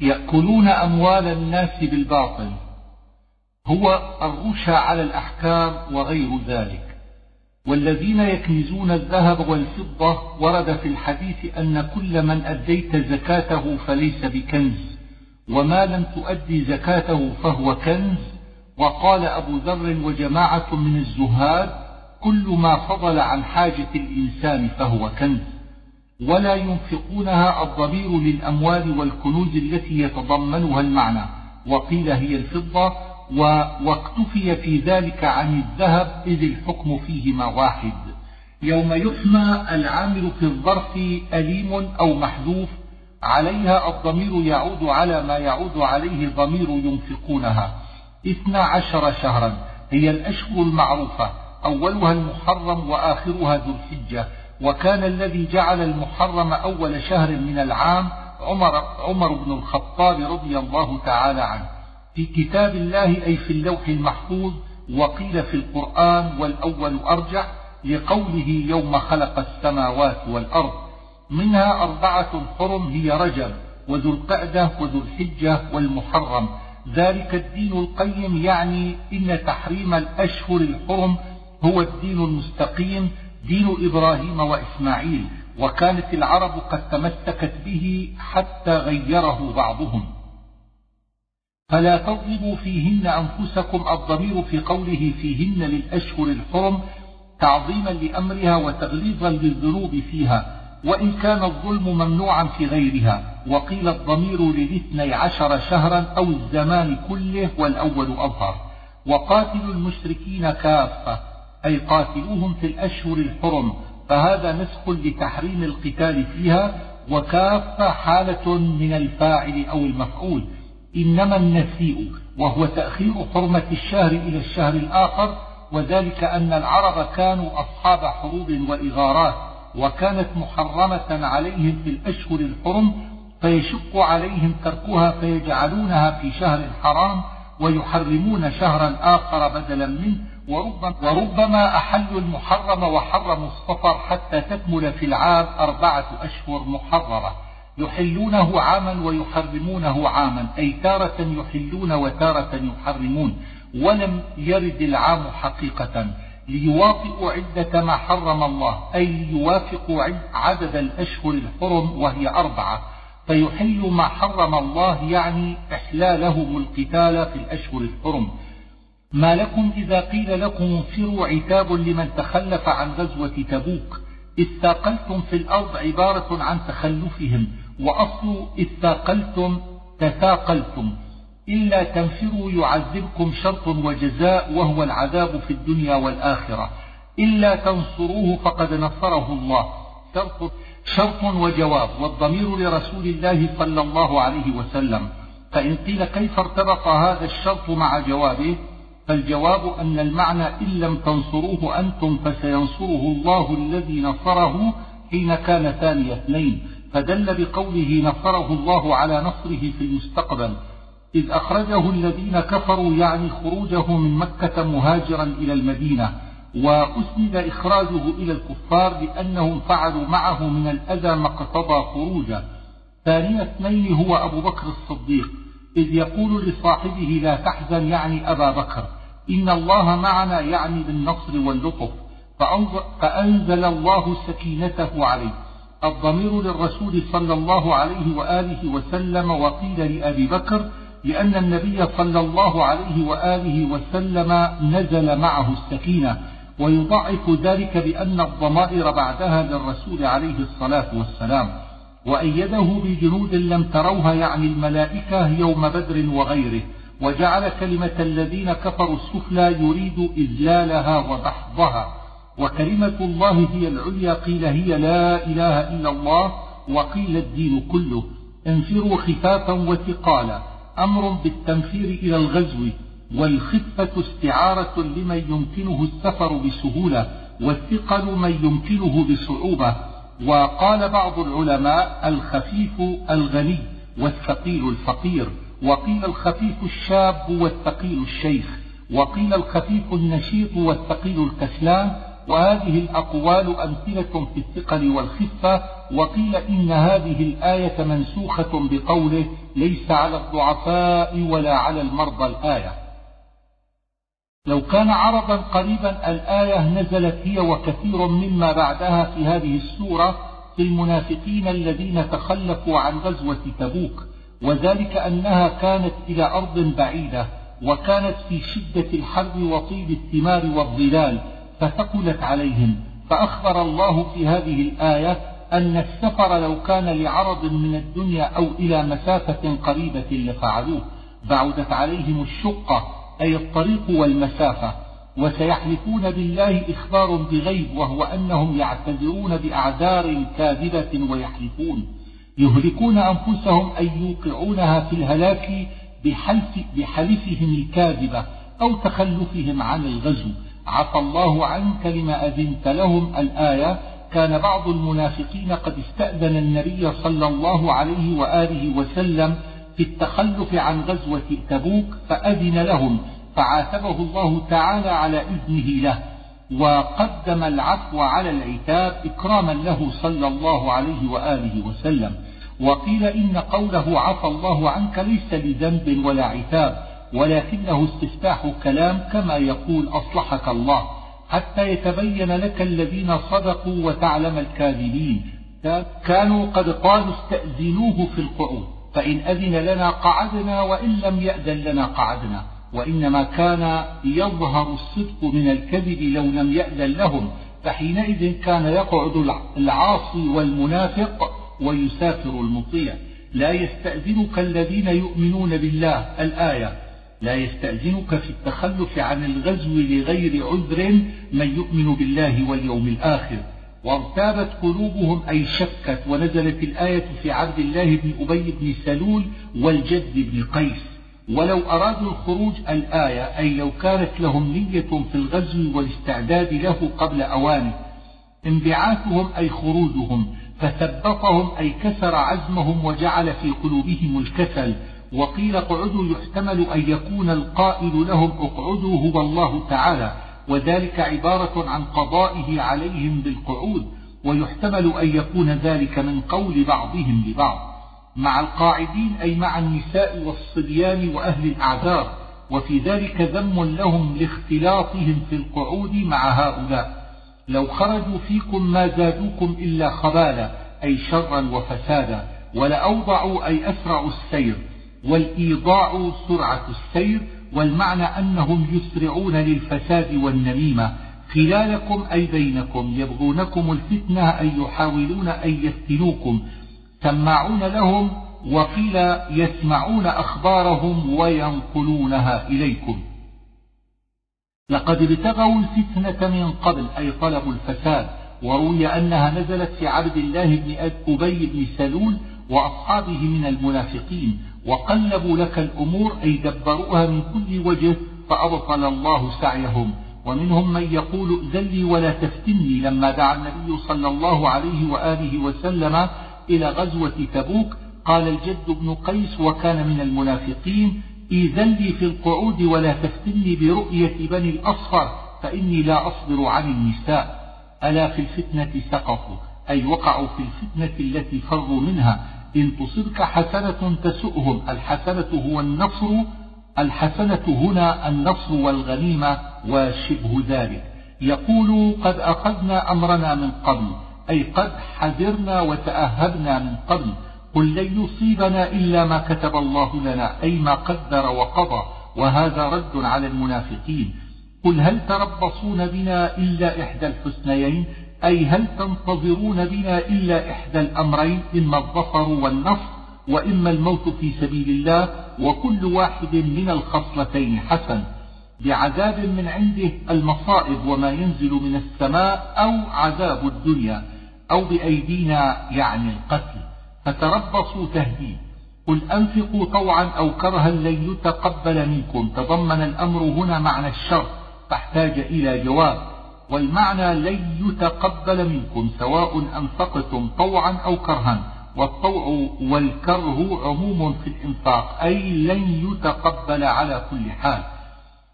يأكلون أموال الناس بالباطل. هو الرشا على الأحكام وغير ذلك. والذين يكنزون الذهب والفضة ورد في الحديث أن كل من أديت زكاته فليس بكنز وما لم تؤدي زكاته فهو كنز وقال أبو ذر وجماعة من الزهاد كل ما فضل عن حاجة الإنسان فهو كنز. ولا ينفقونها الضمير للأموال والكنوز التي يتضمنها المعنى. وقيل هي الفضة واكتفي في ذلك عن الذهب إذ الحكم فيهما واحد. يوم يحمى العامل في الظرف أليم أو محذوف عليها الضمير يعود على ما يعود عليه ضمير ينفقونها. اثنا عشر شهرا. هي الأشهر المعروفة أولها المحرم وآخرها ذو الحجة. وكان الذي جعل المحرم أول شهر من العام عمر, عمر بن الخطاب رضي الله تعالى عنه. في كتاب الله أي في اللوح المحفوظ وقيل في القرآن والأول أرجح لقوله يوم خلق السماوات والأرض. منها أربعة حرم هي رجب وذو القعدة وذو الحجة والمحرم. ذلك الدين القيم يعني إن تحريم الأشهر الحرم هو الدين المستقيم دين إبراهيم وإسماعيل وكانت العرب قد تمسكت به حتى غيره بعضهم. فلا تظلموا فيهن أنفسكم الضمير في قوله فيهن للأشهر الحرم تعظيما لأمرها وتغليظا للذنوب فيها. وإن كان الظلم ممنوعا في غيرها وقيل الضمير للاثني عشر شهرا أو الزمان كله والأول أظهر. وقاتلوا المشركين كافة أي قاتلوهم في الأشهر الحرم فهذا نسخ لتحريم القتال فيها وكافة حالة من الفاعل أو المفعول. إنما النسيء وهو تأخير حرمة الشهر إلى الشهر الآخر وذلك أن العرب كانوا أصحاب حروب وإغارات. وكانت محرمة عليهم في الأشهر الحرم فيشق عليهم تركها فيجعلونها في شهر حرام ويحرمون شهرا آخر بدلا منه وربما, وربما أحلوا المحرم وحرموا الصفر حتى تكمل في العام أربعة أشهر محررة يحلونه عاما ويحرمونه عاما أي تارة يحلون وتارة يحرمون ولم يرد العام حقيقة. ليواطئوا عدة ما حرم الله أي ليوافقوا عدد الأشهر الحرم وهي أربعة. فيحل ما حرم الله يعني إحلالهم القتال في الأشهر الحرم. ما لكم إذا قيل لكم انفروا عتاب لمن تخلف عن غزوة تبوك. استاقلتم في الأرض عبارة عن تخلفهم وأصل استاقلتم تثاقلتم. إلا تنفروا يعذبكم شرط وجزاء وهو العذاب في الدنيا والآخرة. إلا تنصروه فقد نصره الله. شرط, شرط وجواب والضمير لرسول الله صلى الله عليه وسلم. فإن قيل كيف ارتبط هذا الشرط مع جوابه؟ فالجواب أن المعنى إن لم تنصروه أنتم فسينصره الله الذي نصره حين كان ثاني اثنين. فدل بقوله نصره الله على نصره في المستقبل. إذ أخرجه الذين كفروا يعني خروجه من مكة مهاجرا إلى المدينة وأسند إخراجه إلى الكفار لأنهم فعلوا معه من الأذى ما اقتضى خروجه. ثاني اثنين هو أبو بكر الصديق إذ يقول لصاحبه لا تحزن يعني أبا بكر إن الله معنا يعني بالنصر واللطف فأنزل الله سكينته عليه. الضمير للرسول صلى الله عليه وآله وسلم وقيل لأبي بكر لأن النبي صلى الله عليه وآله وسلم نزل معه السكينة ويضعف ذلك بأن الضمائر بعدها للرسول عليه الصلاة والسلام وأيده بجنود لم تروها يعني الملائكة يوم بدر وغيره وجعل كلمة الذين كفروا السفلى يريد إذلالها ودحضها وكلمة الله هي العليا قيل هي لا إله إلا الله وقيل الدين كله انفروا خفافا وثقالا. أمر بالتنفير إلى الغزو والخفة استعارة لمن يمكنه السفر بسهولة والثقل من يمكنه بصعوبة. وقال بعض العلماء الخفيف الغني والثقيل الفقير وقيل الخفيف الشاب والثقيل الشيخ وقيل الخفيف النشيط والثقيل الكسلان وهذه الأقوال أمثلة في الثقل والخفة وقيل إن هذه الآية منسوخة بقوله ليس على الضعفاء ولا على المرضى الآية. لو كان عرضا قريبا الآية نزلت هي وكثير مما بعدها في هذه السورة في المنافقين الذين تخلفوا عن غزوة تبوك وذلك أنها كانت إلى أرض بعيدة وكانت في شدة الحر وطيب الثمار والظلال فثقلت عليهم فأخبر الله في هذه الآية أن السفر لو كان لعرض من الدنيا أو إلى مسافة قريبة لفعلوه بعدت عليهم الشقة أي الطريق والمسافة وسيحلفون بالله إخبار بغيب وهو أنهم يعتذرون بأعذار كاذبة ويحلفون. يهلكون أنفسهم أي يوقعونها في الهلاك بحلف بحلفهم الكاذبة أو تخلفهم عن الغزو. عفى الله عنك لما أذنت لهم الآية كان بعض المنافقين قد استأذن النبي صلى الله عليه وآله وسلم في التخلف عن غزوة تبوك فأذن لهم فعاتبه الله تعالى على إذنه له وقدم العفو على العتاب إكراما له صلى الله عليه وآله وسلم. وقيل إن قوله عفى الله عنك ليس لذنب ولا عتاب ولكنه استفتاح كلام كما يقول أصلحك الله حتى يتبين لك الذين صدقوا وتعلم الكاذبين. كانوا قد قالوا استأذنوه في القعود فإن أذن لنا قعدنا وإن لم يأذن لنا قعدنا. وإنما كان يظهر الصدق من الكذب لو لم يأذن لهم فحينئذ كان يقعد العاصي والمنافق ويسافر المطيع. لا يستأذنك الذين يؤمنون بالله الآية لا يستأذنك في التخلف عن الغزو لغير عذر من يؤمن بالله واليوم الآخر. وارتابت قلوبهم أي شكت ونزلت الآية في عبد الله بن أبي بن سلول والجد بن قيس. ولو أرادوا الخروج الآية أي لو كانت لهم نية في الغزو والاستعداد له قبل أوانه انبعاثهم أي خروجهم فثبطهم أي كسر عزمهم وجعل في قلوبهم الكسل. وقيل اقعدوا يحتمل أن يكون القائل لهم اقعدوا هو الله تعالى وذلك عبارة عن قضائه عليهم بالقعود ويحتمل أن يكون ذلك من قول بعضهم لبعض. مع القاعدين أي مع النساء والصبيان وأهل الأعذار وفي ذلك ذم لهم لاختلاطهم في القعود مع هؤلاء. لو خرجوا فيكم ما زادوكم إلا خبالا أي شرا وفسادا ولأوضعوا أي أسرعوا السير والإيضاع سرعة السير والمعنى أنهم يسرعون للفساد والنميمة. خلالكم أي بينكم يبغونكم الفتنة أي يحاولون أن يفتنوكم. سماعون لهم وقيل يسمعون أخبارهم وينقلونها إليكم. لقد ابتغوا الفتنة من قبل أي طلبوا الفساد. وروي أنها نزلت في عبد الله بن أبي بن سلول وأصحابه من المنافقين. وقلبوا لك الأمور أي دبروها من كل وجه فأبطل الله سعيهم. ومنهم من يقول ائذن ولا تفتني. لما دعا النبي صلى الله عليه وآله وسلم إلى غزوة تبوك قال الجد بن قيس وكان من المنافقين إذن لي في القعود ولا تفتني برؤية بني الأصفر فإني لا أصبر عن النساء. ألا في الفتنة سقطوا أي وقعوا في الفتنة التي فروا منها. إن تصبك حسنة تسؤهم. الحسنة هو النصر الحسنة هنا النصر والغنيمة وشبه ذلك. يقول قد أخذنا أمرنا من قبل أي قد حذرنا وتأهبنا من قبل. قل لن يصيبنا إلا ما كتب الله لنا أي ما قدر وقضى وهذا رد على المنافقين. قل هل تربصون بنا إلا إحدى الحسنيين؟ أي هل تنتظرون بنا إلا إحدى الأمرين إما الظفر والنصر وإما الموت في سبيل الله وكل واحد من الخصلتين حسن. بعذاب من عنده المصائب وما ينزل من السماء أو عذاب الدنيا أو بأيدينا يعني القتل. فتربصوا تهديد. قل أنفقوا طوعا أو كرها لن يتقبل منكم. تضمن الأمر هنا معنى الشر فاحتاج إلى جواب. والمعنى لن يتقبل منكم سواء أنفقتم طوعا أو كرها. والطوع والكره عموم في الإنفاق أي لن يتقبل على كل حال.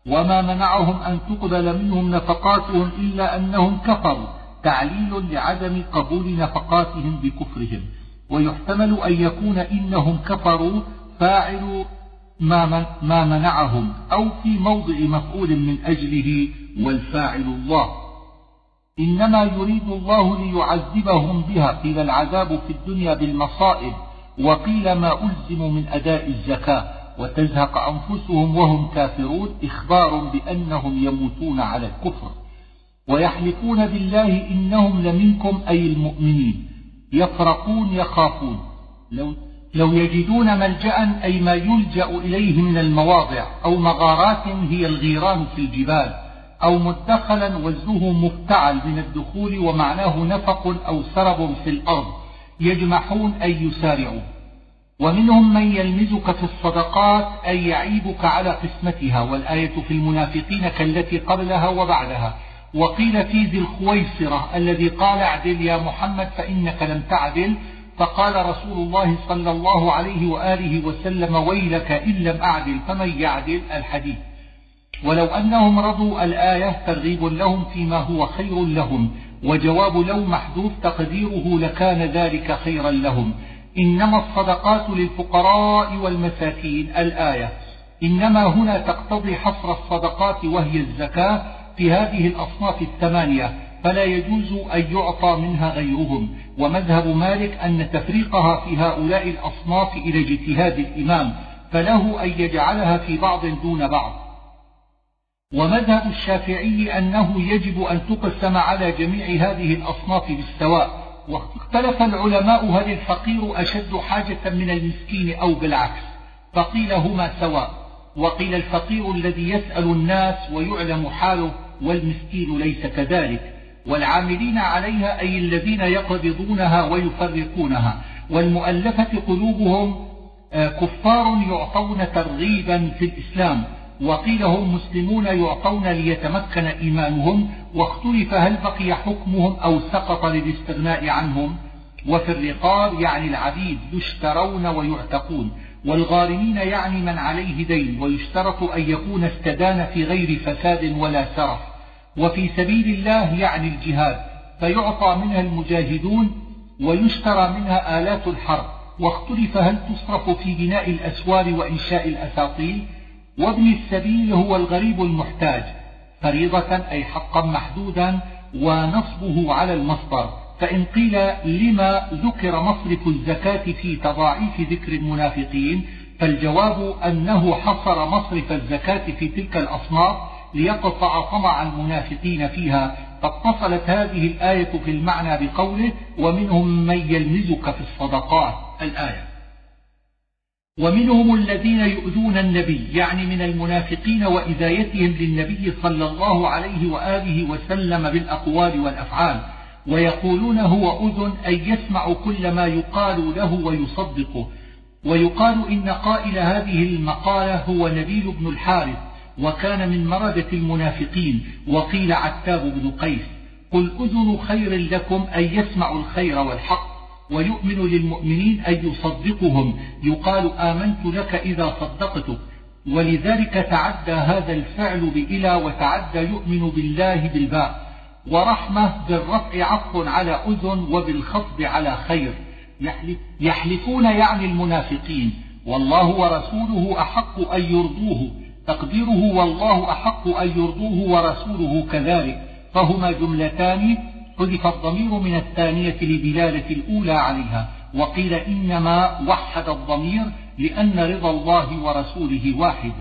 وما منعهم أن تقبل منهم نفقاتهم إلا أنهم كفروا. تعليل لعدم قبول نفقاتهم بكفرهم. ويحتمل أن يكون إنهم كفروا فاعل ما, ما منعهم أو في موضع مفعول من أجله والفاعل الله. إنما يريد الله ليعذبهم بها قيل العذاب في الدنيا بالمصائب وقيل ما ألزم من أداء الزكاة وتزهق أنفسهم وهم كافرون إخبار بأنهم يموتون على الكفر. ويحلفون بالله إنهم لمنكم أي المؤمنين. يفرقون يخافون. لو, لو يجدون ملجأ أي ما يلجأ إليه من المواضع أو مغارات هي الغيران في الجبال. أو مدخلا وزنه مفتعل من الدخول ومعناه نفق أو سرب في الأرض يجمحون أي يسارعون. ومنهم من يلمزك في الصدقات أي يعيبك على قسمتها والآية في المنافقين كالتي قبلها وبعدها. وقيل في ذي الخويصرة الذي قال اعدل يا محمد فإنك لم تعدل فقال رسول الله صلى الله عليه وآله وسلم ويلك إن لم أعدل فمن يعدل؟ الحديث. ولو أنهم رضوا الآية ترغيب لهم فيما هو خير لهم وجواب لو محذوف تقديره لكان ذلك خيرا لهم. إنما الصدقات للفقراء والمساكين الآية. إنما هنا تقتضي حصر الصدقات وهي الزكاة في هذه الأصناف الثمانية فلا يجوز أن يعطى منها غيرهم. ومذهب مالك أن تفريقها في هؤلاء الأصناف إلى اجتهاد الإمام فله أن يجعلها في بعض دون بعض. ومذهب الشافعي أنه يجب أن تقسم على جميع هذه الأصناف بالسواء واختلف العلماء هل الفقير أشد حاجة من المسكين أو بالعكس فقيل هما سواء وقيل الفقير الذي يسأل الناس ويعلم حاله والمسكين ليس كذلك والعاملين عليها أي الذين يقبضونها ويفرقونها والمؤلفة قلوبهم آه، كفار يعطون ترغيبا في الإسلام وقيل هم مسلمون يعطون ليتمكن إيمانهم واختلف هل بقي حكمهم أو سقط للاستغناء عنهم. وفي الرقاب يعني العبيد يشترون ويعتقون والغارمين يعني من عليه دين ويشترط أن يكون استدان في غير فساد ولا سرف. وفي سبيل الله يعني الجهاد فيعطى منها المجاهدون ويشترى منها آلات الحرب. واختلف هل تصرف في بناء الأسوار وإنشاء الأساطيل. وابن السبيل هو الغريب المحتاج فريضة أي حقا محدودا ونصبه على المصدر فإن قيل لما ذكر مصرف الزكاة في تضاعيف ذكر المنافقين فالجواب أنه حصر مصرف الزكاة في تلك الأصناف ليقطع طمع المنافقين فيها. فاتصلت هذه الآية في المعنى بقوله ومنهم من يلمزك في الصدقات. الآية. ومنهم الذين يؤذون النبي يعني من المنافقين وإذايتهم للنبي صلى الله عليه وآله وسلم بالأقوال والأفعال ويقولون هو أذن أي يسمع كل ما يقال له ويصدقه. ويقال إن قائل هذه المقالة هو نبيل بن الحارث وكان من مردة المنافقين وقيل عتاب بن قيس. قل أذن خير لكم أن يسمعوا الخير والحق. ويؤمن للمؤمنين أن يصدقهم. يقال آمنت لك إذا صدقتك. ولذلك تعدى هذا الفعل بإلى وتعدى يؤمن بالله بالباء. ورحمة بالرفع عطف على أذن وبالخفض على خير. يحلفون يعني المنافقين. والله ورسوله أحق أن يرضوه. تقديره والله أحق أن يرضوه ورسوله كذلك. فهما جملتان حذف الضمير من الثانية لدلالة الأولى عليها وقيل إنما وحد الضمير لأن رضا الله ورسوله واحد.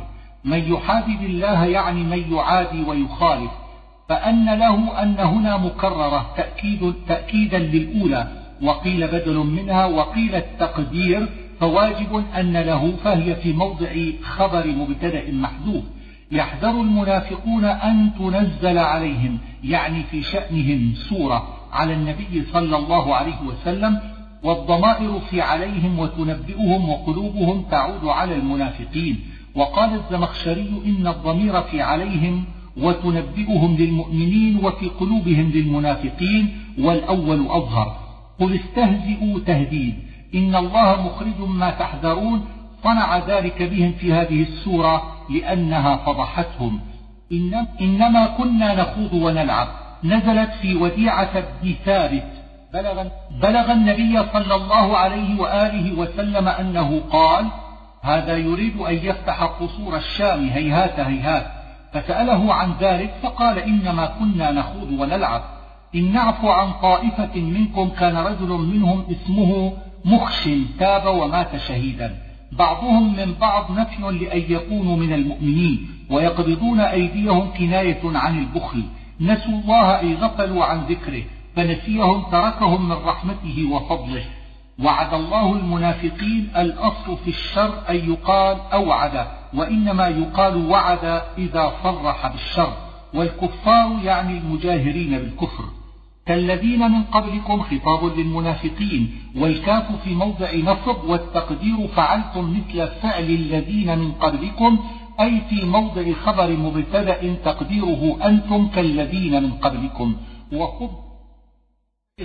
من يحادد الله يعني من يعادي ويخالف فأن له أن هنا مكررة تأكيد تأكيدا للأولى وقيل بدل منها وقيل التقدير فواجب أن له فهي في موضع خبر مبتدأ محذوف. يحذر المنافقون أن تنزل عليهم يعني في شأنهم سورة على النبي صلى الله عليه وسلم والضمائر في عليهم وتنبئهم وقلوبهم تعود على المنافقين. وقال الزمخشري إن الضمير في عليهم وتنبئهم للمؤمنين وفي قلوبهم للمنافقين والأول أظهر. قل استهزئوا تهديد. إن الله مخرج ما تحذرون. صنع ذلك بهم في هذه السورة لأنها فضحتهم. إنما كنا نخوض ونلعب. نزلت في وديعة بن ثابت. بلغ, بلغ النبي صلى الله عليه وآله وسلم أنه قال هذا يريد أن يفتح قصور الشام. هيهات هيهات. فسأله عن ذلك فقال إنما كنا نخوض ونلعب. إن نعفو عن طائفة منكم كان رجل منهم اسمه مخش تاب ومات شهيدا. بعضهم من بعض نفي لأن يكونوا من المؤمنين ويقبضون أيديهم كناية عن البخل. نسوا الله أي غفلوا عن ذكره فنسيهم تركهم من رحمته وفضله. وعد الله المنافقين الأصل في الشر أن يقال أوعد وإنما يقال وعد إذا صرح بالشر. والكفار يعني المجاهرين بالكفر. كالذين من قبلكم خطاب للمنافقين والكاف في موضع نصب والتقدير فعلتم مثل فعل الذين من قبلكم أي في موضع خبر مبتدأ تقديره أنتم كالذين من قبلكم. وخذ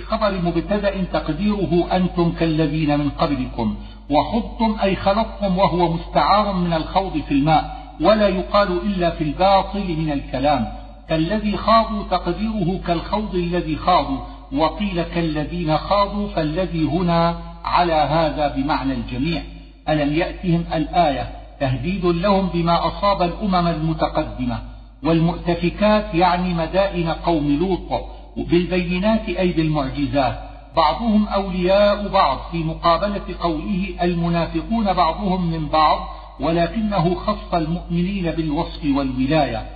خبر مبتدأ تقديره أنتم كالذين من قبلكم. وخضتم أي خلطتم وهو مستعار من الخوض في الماء ولا يقال إلا في الباطل من الكلام. كالذي خاضوا تقديره كالخوض الذي خاضوا وقيل كالذين خاضوا فالذي هنا على هذا بمعنى الجميع. ألم يأتهم الآية تهديد لهم بما أصاب الأمم المتقدمة؟ والمؤتفكات يعني مدائن قوم لوط بالبينات أي بالمعجزات بعضهم أولياء بعض في مقابلة قوله المنافقون بعضهم من بعض ولكنه خص المؤمنين بالوصف والولاية.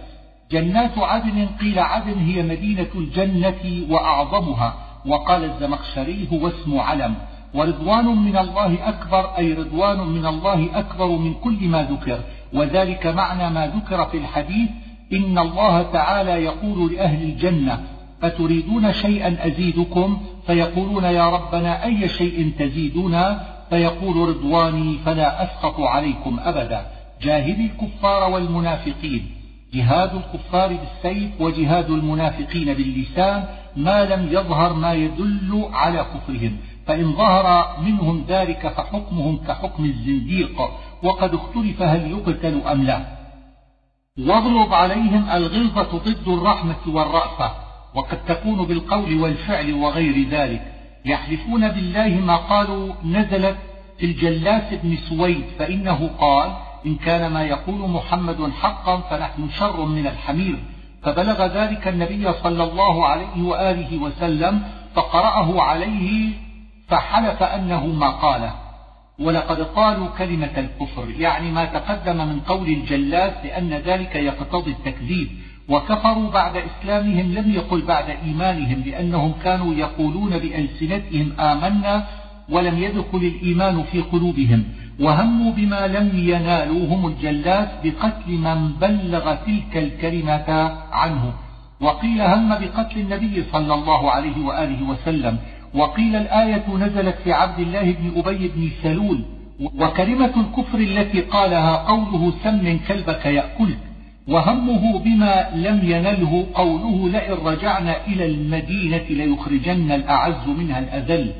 جنات عدن قيل عدن هي مدينة الجنة وأعظمها. وقال الزمخشري هو اسم علم. ورضوان من الله أكبر أي رضوان من الله أكبر من كل ما ذكر. وذلك معنى ما ذكر في الحديث إن الله تعالى يقول لأهل الجنة أتريدون شيئا أزيدكم؟ فيقولون يا ربنا أي شيء تزيدنا فيقول رضواني فلا أسقط عليكم أبدا. جاهد الكفار والمنافقين. جهاد الكفار بالسيف وجهاد المنافقين باللسان ما لم يظهر ما يدل على كفرهم. فإن ظهر منهم ذلك فحكمهم كحكم الزنديق. وقد اختلف هل يقتل أم لا. واغلظ عليهم الغلظة ضد الرحمة والرأفة. وقد تكون بالقول والفعل وغير ذلك. يحلفون بالله ما قالوا نزلت في الجلاس بن سويد فإنه قال إن كان ما يقول محمد حقا فنحن شر من الحمير. فبلغ ذلك النبي صلى الله عليه وآله وسلم فقرأه عليه فحلف أنه ما قاله. ولقد قالوا كلمة الكفر يعني ما تقدم من قول الجلاس لأن ذلك يقتضي التكذيب. وكفروا بعد إسلامهم لم يقل بعد إيمانهم لأنهم كانوا يقولون بألسنتهم آمنا ولم يدخل الإيمان في قلوبهم. وهموا بما لم ينالوهم الجلاس بقتل من بلغ تلك الكلمة عنه. وقيل هم بقتل النبي صلى الله عليه وآله وسلم. وقيل الآية نزلت في عبد الله بن أبي بن سلول. وكلمة الكفر التي قالها قوله سم كلبك يأكلك وهمه بما لم ينله قوله لئن رجعنا إلى المدينة ليخرجن الأعز منها الأذل.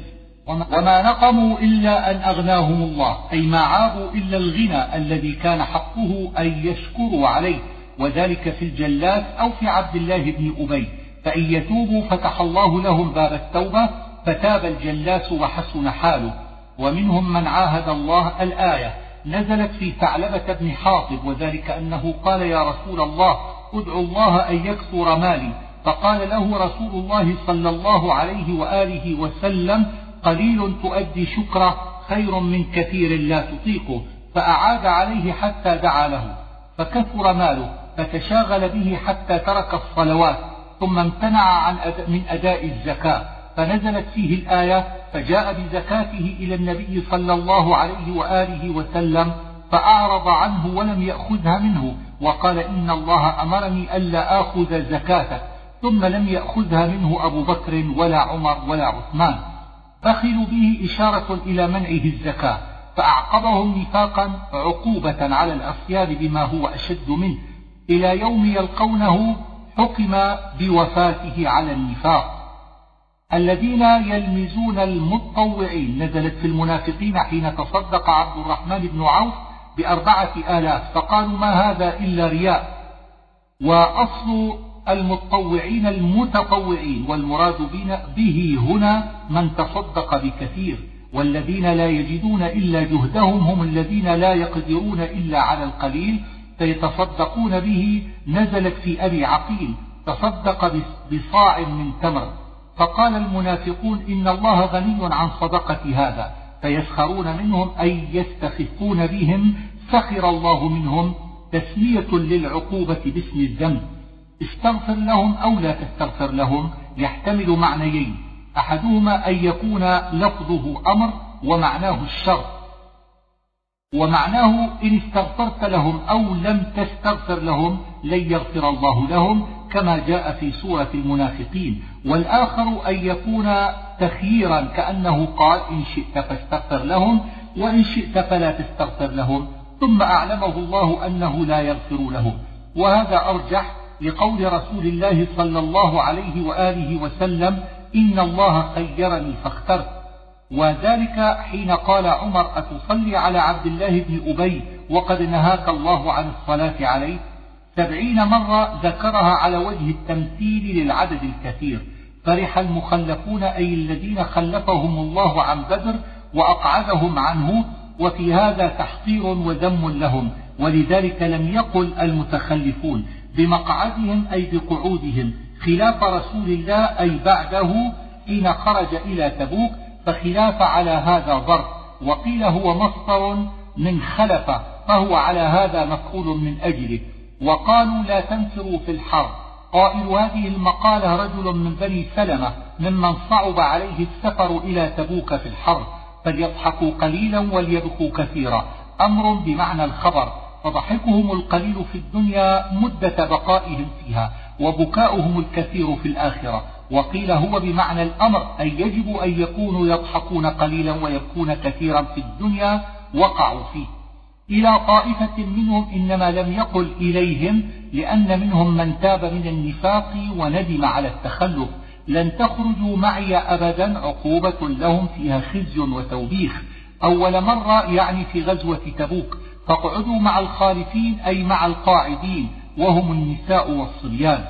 وما نقموا إلا أن أغناهم الله. أي ما عابوا إلا الغنى الذي كان حقه أن يشكروا عليه. وذلك في الجلاس أو في عبد الله بن أبي. فإن يتوبوا فتح الله لهم باب التوبة فتاب الجلاس وحسن حاله. ومنهم من عاهد الله الآية. نزلت في ثعلبة بن حاطب وذلك أنه قال يا رسول الله ادعو الله أن يكثر مالي. فقال له رسول الله صلى الله عليه وآله وسلم قليل تؤدي شكره خير من كثير لا تطيقه فأعاد عليه حتى دعا له فكثر ماله فتشاغل به حتى ترك الصلوات ثم امتنع عن من أداء الزكاة فنزلت فيه الآية فجاء بزكاته إلى النبي صلى الله عليه وآله وسلم فأعرض عنه ولم يأخذها منه وقال إن الله أمرني ألا آخذ زكاتك ثم لم يأخذها منه أبو بكر ولا عمر ولا عثمان. بخلوا به إشارة إلى منعه الزكاة فأعقبهم نفاقا عقوبة على الأصياد بما هو أشد منه. إلى يوم يلقونه حكم بوفاته على النفاق. الذين يلمزون المتطوعين نزلت في المنافقين حين تصدق عبد الرحمن بن عوف بأربعة آلاف فقالوا ما هذا إلا رياء. وأصل المتطوعين المتطوعين والمراد به هنا من تصدق بكثير والذين لا يجدون إلا جهدهم هم الذين لا يقدرون إلا على القليل فيتصدقون به. نزلت في أبي عقيل تصدق بصاع من تمر فقال المنافقون إن الله غني عن صدقة هذا فيسخرون منهم أي يستخفون بهم سخر الله منهم تسمية للعقوبة باسم الذنب. استغفر لهم أو لا تستغفر لهم يحتمل معنيين. أحدهما أن يكون لفظه أمر ومعناه الشر. ومعناه إن استغفرت لهم أو لم تستغفر لهم لن يغفر الله لهم كما جاء في سورة المنافقين. والآخر أن يكون تخييرا كأنه قال إن شئت فاستغفر لهم وإن شئت فلا تستغفر لهم. ثم أعلمه الله أنه لا يغفر لهم. وهذا أرجح لقول رسول الله صلى الله عليه وآله وسلم إن الله خيرني فاخترت. وذلك حين قال عمر أتصلي على عبد الله بن أبي وقد نهاك الله عن الصلاة عليه؟ سبعين مرة ذكرها على وجه التمثيل للعدد الكثير. فرح المخلفون أي الذين خلفهم الله عن بدر وأقعدهم عنه وفي هذا تحقير وذم لهم. ولذلك لم يقل المتخلفون. بمقعدهم أي بقعودهم خلاف رسول الله أي بعده حين خرج إلى تبوك فخلاف على هذا ظرف وقيل هو مصدر من خلف فهو على هذا مفعول من أجله. وقالوا لا تنفروا في الحرب. قائل هذه المقالة رجل من بني سلمة ممن صعب عليه السفر إلى تبوك في الحرب فليضحكوا قليلا وليبكوا كثيرا. أمر بمعنى الخبر. فضحكهم القليل في الدنيا مدة بقائهم فيها وبكاؤهم الكثير في الآخرة. وقيل هو بمعنى الأمر أي يجب أن يكونوا يضحكون قليلا ويبكون كثيرا في الدنيا وقعوا فيه. إلى طائفة منهم إنما لم يقل إليهم لأن منهم من تاب من النفاق وندم على التخلف. لن تخرجوا معي أبدا عقوبة لهم فيها خزي وتوبيخ. أول مرة يعني في غزوة تبوك. فاقعدوا مع الخالفين أي مع القاعدين وهم النساء والصبيان.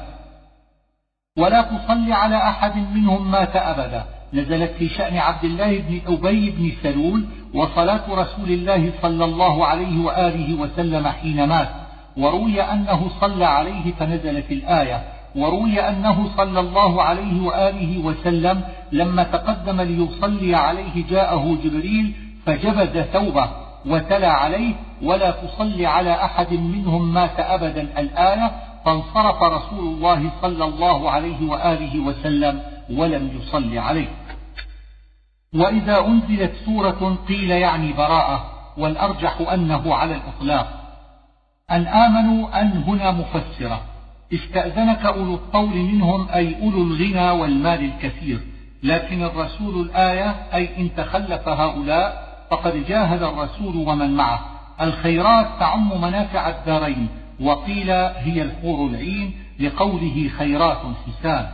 ولا تصل على أحد منهم مات أبدا. نزلت في شأن عبد الله بن أبي بن سلول وصلاة رسول الله صلى الله عليه وآله وسلم حين مات. وروي أنه صلى عليه فنزلت الآية. وروي أنه صلى الله عليه وآله وسلم لما تقدم ليصلي عليه جاءه جبريل فجبز ثوبه. وتلا عليه ولا تصلي على أحد منهم مات أبدا الآية فانصرف رسول الله صلى الله عليه وآله وسلم ولم يصل عليه. وإذا أنزلت سورة قيل يعني براءة والأرجح أنه على الإطلاق. أن آمنوا أن هنا مفسرة. استأذنك أولو الطول منهم أي أولو الغنى والمال الكثير. لكن الرسول الآية أي إن تخلف هؤلاء فقد جاهد الرسول ومن معه. الخيرات تعم منافع الدارين. وقيل هي الحور العين لقوله خيرات حسان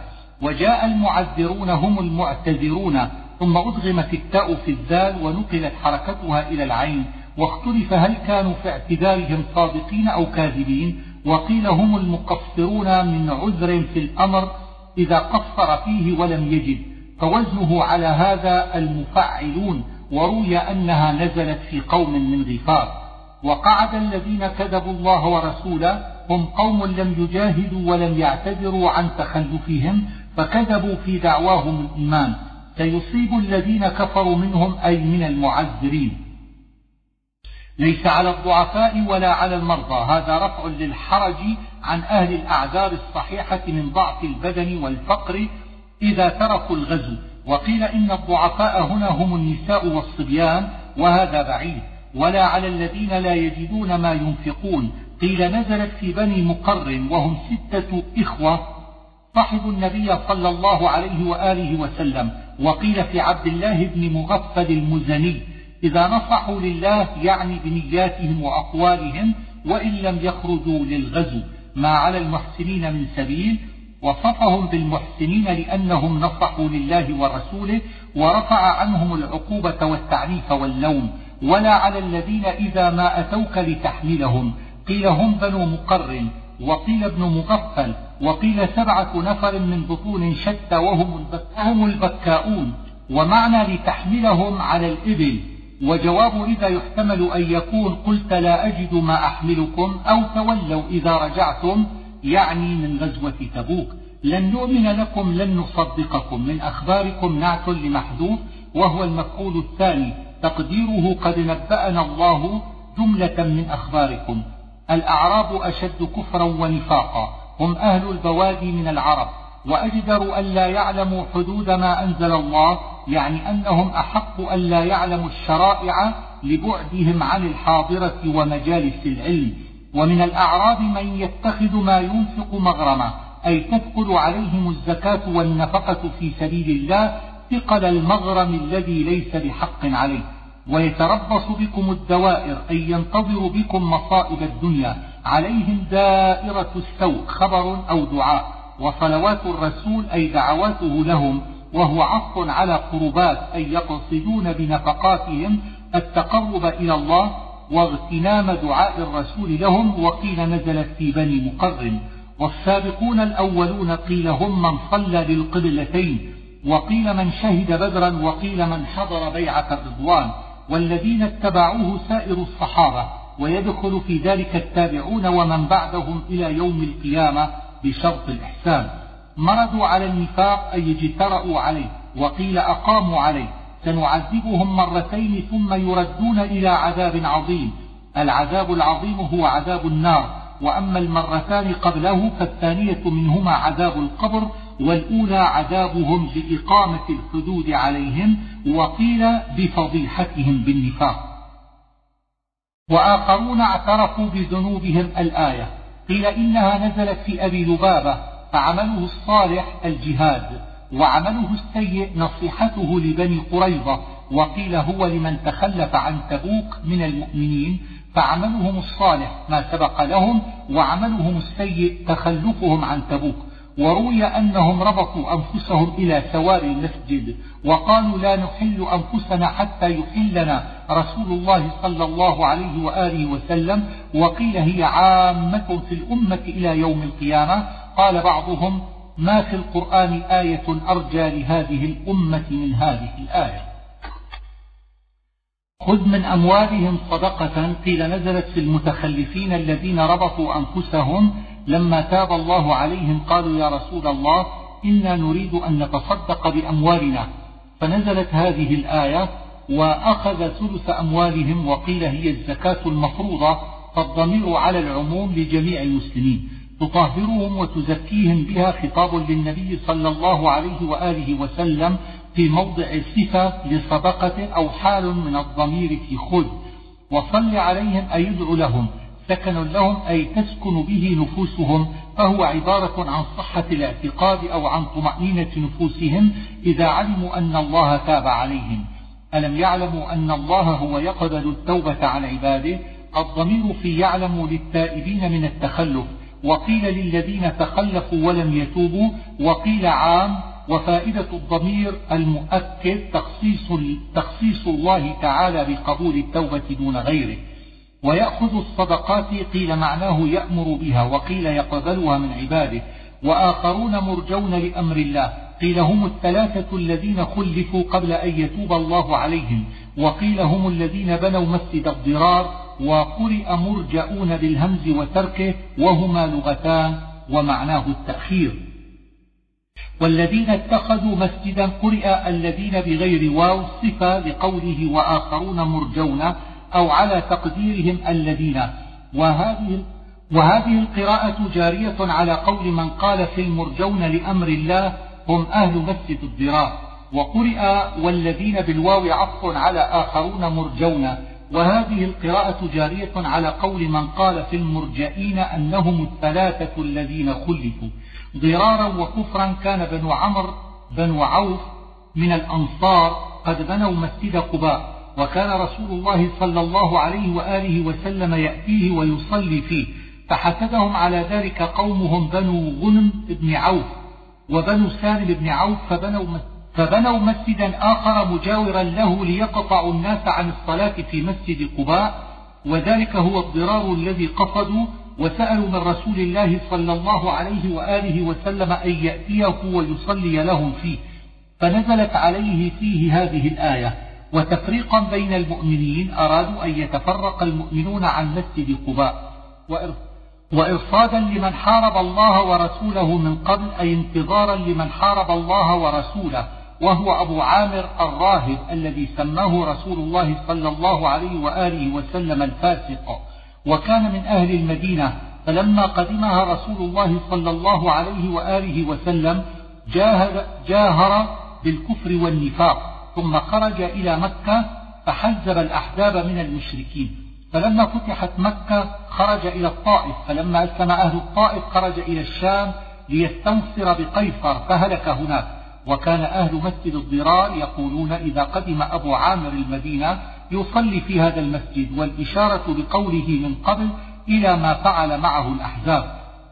وجاء المعذرون هم المعتذرون. ثم أدغمت التاء في الذال ونقلت حركتها إلى العين. واختلف هل كانوا في اعتذارهم صادقين أو كاذبين. وقيل هم المقصرون من عذر في الأمر إذا قصر فيه ولم يجد. فوزنه على هذا المفعلون. وروي أنها نزلت في قوم من غفار وقعد الذين كذبوا الله ورسوله هم قوم لم يجاهدوا ولم يعتذروا عن تخلفهم فكذبوا في دعواهم الإيمان. سيصيب الذين كفروا منهم أي من المعذرين. ليس على الضعفاء ولا على المرضى. هذا رفع للحرج عن أهل الأعذار الصحيحة من ضعف البدن والفقر إذا تركوا الغزو. وقيل إن الضعفاء هنا هم النساء والصبيان وهذا بعيد ولا على الذين لا يجدون ما ينفقون. قيل نزلت في بني مقر وهم ستة إخوة صحبوا النبي صلى الله عليه وآله وسلم. وقيل في عبد الله بن مغفل المزني إذا نصحوا لله يعني بنياتهم وأقوالهم وإن لم يخرجوا للغزو. ما على المحسنين من سبيل وصفهم بالمحسنين لأنهم نصحوا لله ورسوله ورفع عنهم العقوبة والتعنيف واللوم ولا على الذين إذا ما أتوك لتحملهم. قيل هم بنو مقر وقيل ابن مغفل وقيل سبعة نفر من بطون شتى وهم البكاؤون. ومعنى لتحملهم على الإبل. وجواب إذا يحتمل أن يكون قلت لا أجد ما أحملكم أو تولوا إذا رجعتم. يعني من غزوة تبوك. لن نؤمن لكم لن نصدقكم. من أخباركم نعت لمحذوف وهو المفعول الثاني. تقديره قد نبأنا الله جملة من أخباركم. الأعراب أشد كفرا ونفاقا. هم أهل البوادي من العرب. وأجدر أن لا يعلموا حدود ما أنزل الله يعني أنهم أحق أن لا يعلموا الشرائع لبعدهم عن الحاضرة ومجالس العلم. ومن الأعراب من يتخذ ما ينفق مغرما أي تثقل عليهم الزكاة والنفقة في سبيل الله ثقل المغرم الذي ليس بحق عليه. ويتربص بكم الدوائر أي ينتظر بكم مصائب الدنيا. عليهم دائرة السوء خبر أو دعاء. وصلوات الرسول أي دعواته لهم. وهو عطف على قربات أي يقصدون بنفقاتهم التقرب إلى الله. واغتنام دعاء الرسول لهم وقيل نزلت في بني مقرن والسابقون الأولون قيل هم من صلى للقبلتين وقيل من شهد بدرا وقيل من حضر بيعة الرضوان والذين اتبعوه سائر الصحابة ويدخل في ذلك التابعون ومن بعدهم إلى يوم القيامة بشرط الإحسان. مرضوا على النفاق أي اجترأوا عليه وقيل أقاموا عليه سنعذبهم مرتين ثم يردون إلى عذاب عظيم. العذاب العظيم هو عذاب النار. وأما المرتان قبله فالثانية منهما عذاب القبر والأولى عذابهم بإقامة الحدود عليهم وقيل بفضيحتهم بالنفاق. وآخرون اعترفوا بذنوبهم الآية. قيل إنها نزلت في أبي لبابة فعمله الصالح الجهاد. وعمله السيء نصيحته لبني قريظة وقيل هو لمن تخلف عن تبوك من المؤمنين فعملهم الصالح ما سبق لهم وعملهم السيء تخلفهم عن تبوك. وروي أنهم ربطوا أنفسهم إلى سوار المسجد وقالوا لا نحل أنفسنا حتى يحلنا رسول الله صلى الله عليه وآله وسلم وقيل هي عامة في الأمة إلى يوم القيامة. قال بعضهم ما في القرآن آية أرجى لهذه الأمة من هذه الآية؟ خذ من أموالهم صدقة قيل نزلت في المتخلفين الذين ربطوا أنفسهم لما تاب الله عليهم قالوا يا رسول الله إنا نريد أن نتصدق بأموالنا. فنزلت هذه الآية وأخذ ثلث أموالهم وقيل هي الزكاة المفروضة فالضمير على العموم لجميع المسلمين. تطهرهم وتزكيهم بها خطاب للنبي صلى الله عليه وآله وسلم في موضع صفة لصدقة أو حال من الضمير في خذ. وصل عليهم أي يدعو لهم سكن لهم أي تسكن به نفوسهم فهو عبارة عن صحة الاعتقاد أو عن طمأنينة نفوسهم إذا علموا أن الله تاب عليهم. ألم يعلموا أن الله هو يقبل التوبة عن عباده؟ الضمير في يعلم للتائبين من التخلف. وقيل للذين تخلفوا ولم يتوبوا وقيل عام وفائدة الضمير المؤكد تخصيص, تخصيص الله تعالى بقبول التوبة دون غيره. ويأخذ الصدقات قيل معناه يأمر بها وقيل يقبلها من عباده. وآخرون مرجون لأمر الله. قيل هم الثلاثة الذين خلفوا قبل أن يتوب الله عليهم. وقيل هم الذين بنوا مسجد الضرار. وقرئ مرجؤون بالهمز وتركه وهما لغتان ومعناه التأخير. والذين اتخذوا مسجدا قرئ الذين بغير واو صفة لقوله وآخرون مرجون أو على تقديرهم الذين. وهذه وهذه القراءة جارية على قول من قال في المرجون لأمر الله هم أهل مسجد الضرار وقرئ والذين بالواو عطف على آخرون مرجون. وهذه القراءة جارية على قول من قال في المرجئين أنهم الثلاثة الذين خلفوا. ضرارا وكفرا كان بنو عمرو بنو عوف من الأنصار قد بنوا مسجد قباء وكان رسول الله صلى الله عليه وآله وسلم يأتيه ويصلي فيه فحسدهم على ذلك قومهم بنو غنم بن عوف وبنو سالم بن عوف فبنوا فبنوا مسجدا آخر مجاورا له ليقطعوا الناس عن الصلاة في مسجد قباء وذلك هو الضرار الذي قصدوا وسألوا من رسول الله صلى الله عليه وآله وسلم أن يأتيه ويصلي لهم فيه. فنزلت عليه فيه هذه الآية وتفريقا بين المؤمنين أرادوا أن يتفرق المؤمنون عن مسجد قباء. وإرصادا لمن حارب الله ورسوله من قبل أي انتظارا لمن حارب الله ورسوله. وهو أبو عامر الراهب الذي سماه رسول الله صلى الله عليه وآله وسلم الفاسق وكان من أهل المدينة. فلما قدمها رسول الله صلى الله عليه وآله وسلم جاهر, جاهر بالكفر والنفاق ثم خرج إلى مكة فحزب الأحزاب من المشركين. فلما فتحت مكة خرج إلى الطائف. فلما أسلم أهل الطائف خرج إلى الشام ليستنصر بقيصر فهلك هناك. وكان أهل مسجد الضرار يقولون إذا قدم أبو عامر المدينة يصلي في هذا المسجد والإشارة بقوله من قبل إلى ما فعل معه الأحزاب.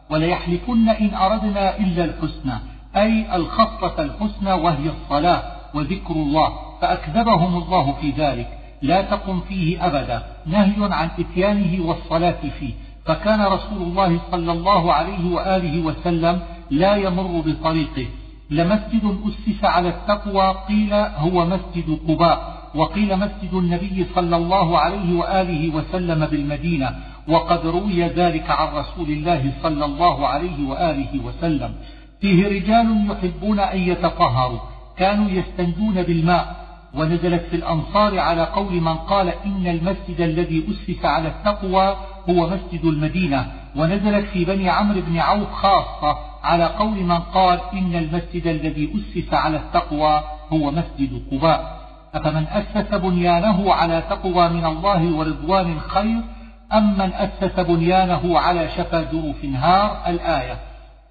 وليحلفن إن أردنا إلا الحسنى أي الخصلة الحسنى وهي الصلاة وذكر الله فأكذبهم الله في ذلك. لا تقم فيه أبدا. نهي عن إتيانه والصلاة فيه. فكان رسول الله صلى الله عليه وآله وسلم لا يمر بطريقه. لمسجد أسس على التقوى قيل هو مسجد قباء. وقيل مسجد النبي صلى الله عليه وآله وسلم بالمدينة. وقد روي ذلك عن رسول الله صلى الله عليه وآله وسلم. فيه رجال يحبون أن يتطهروا كانوا يستنجون بالماء. ونزلت في الأنصار على قول من قال إن المسجد الذي أسس على التقوى هو مسجد المدينة ونزلت في بني عمرو بن عوف خاصة على قول من قال إن المسجد الذي أسس على التقوى هو مسجد قباء. أفمن أسس بنيانه على تقوى من الله ورضوان خير أم من أسس بنيانه على شفا جروف نهار الآية.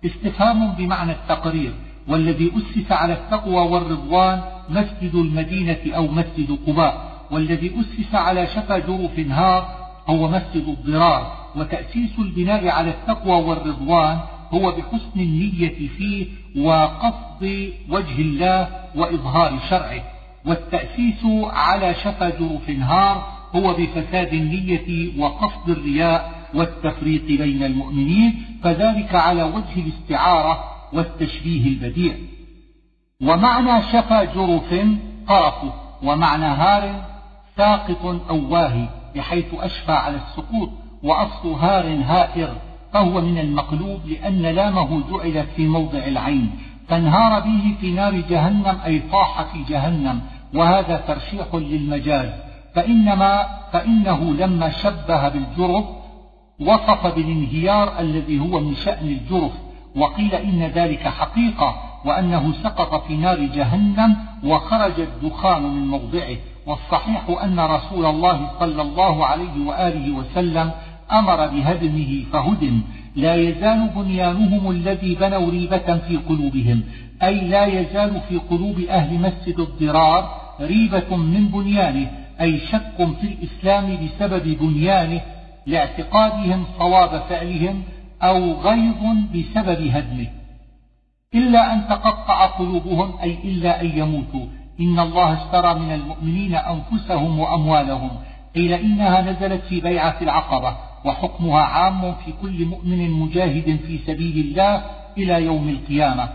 استفهام بمعنى التقرير والذي أسس على التقوى والرضوان مسجد المدينة أو مسجد قباء والذي أسس على شفا جروف نهار هو مسجد الضرار وتأسيس البناء على التقوى والرضوان هو بحسن النية فيه وقصد وجه الله وإظهار شرعه. والتأسيس على شفا جروف نهار هو بفساد النية وقصد الرياء والتفريق بين المؤمنين فذلك على وجه الاستعارة والتشبيه البديع. ومعنى شفا جرف طرف ومعنى هار ساقط أو واهي. بحيث أشفى على السقوط وأصل هار هائر فهو من المقلوب لأن لامه جعلت في موضع العين فانهار به في نار جهنم أي طاح في جهنم وهذا ترشيح للمجاز. فإنما فإنه لما شبه بالجرف وصف بالانهيار الذي هو من شأن الجرف وقيل إن ذلك حقيقة وأنه سقط في نار جهنم وخرج الدخان من موضعه. والصحيح أن رسول الله صلى الله عليه وآله وسلم أمر بهدمه فهدم. لا يزال بنيانهم الذي بنوا ريبة في قلوبهم أي لا يزال في قلوب أهل مسجد الضرار ريبة من بنيانه أي شك في الإسلام بسبب بنيانه لاعتقادهم صواب فعلهم أو غيظ بسبب هدمه. إلا أن تقطع قلوبهم أي إلا أن يموتوا. إن الله اشترى من المؤمنين أنفسهم وأموالهم. قيل إنها نزلت في بيعة العقبة وحكمها عام في كل مؤمن مجاهد في سبيل الله إلى يوم القيامة.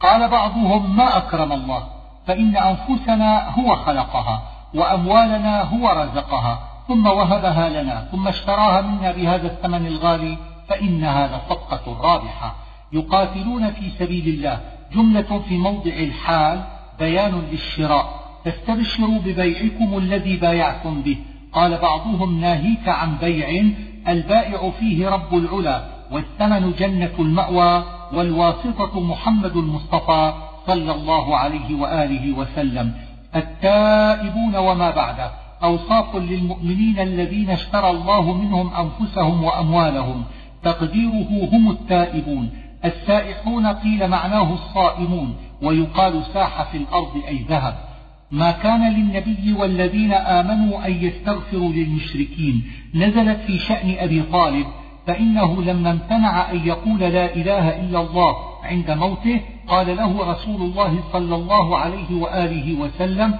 قال بعضهم ما أكرم الله فإن أنفسنا هو خلقها وأموالنا هو رزقها ثم وهبها لنا ثم اشتراها منا بهذا الثمن الغالي فإنها لصفقة رابحة. يقاتلون في سبيل الله. جملة في موضع الحال بيان للشراء فاستبشروا ببيعكم الذي بايعتم به. قال بعضهم ناهيك عن بيع. البائع فيه رب العلا والثمن جنة المأوى والواسطة محمد المصطفى صلى الله عليه وآله وسلم. التائبون وما بعده أوصاف للمؤمنين الذين اشترى الله منهم أنفسهم وأموالهم. تقديره هم التائبون. السائحون قيل معناه الصائمون. ويقال ساح في الأرض أي ذهب. ما كان للنبي والذين آمنوا أن يستغفروا للمشركين. نزلت في شأن أبي طالب فإنه لما امتنع أن يقول لا إله إلا الله عند موته قال له رسول الله صلى الله عليه وآله وسلم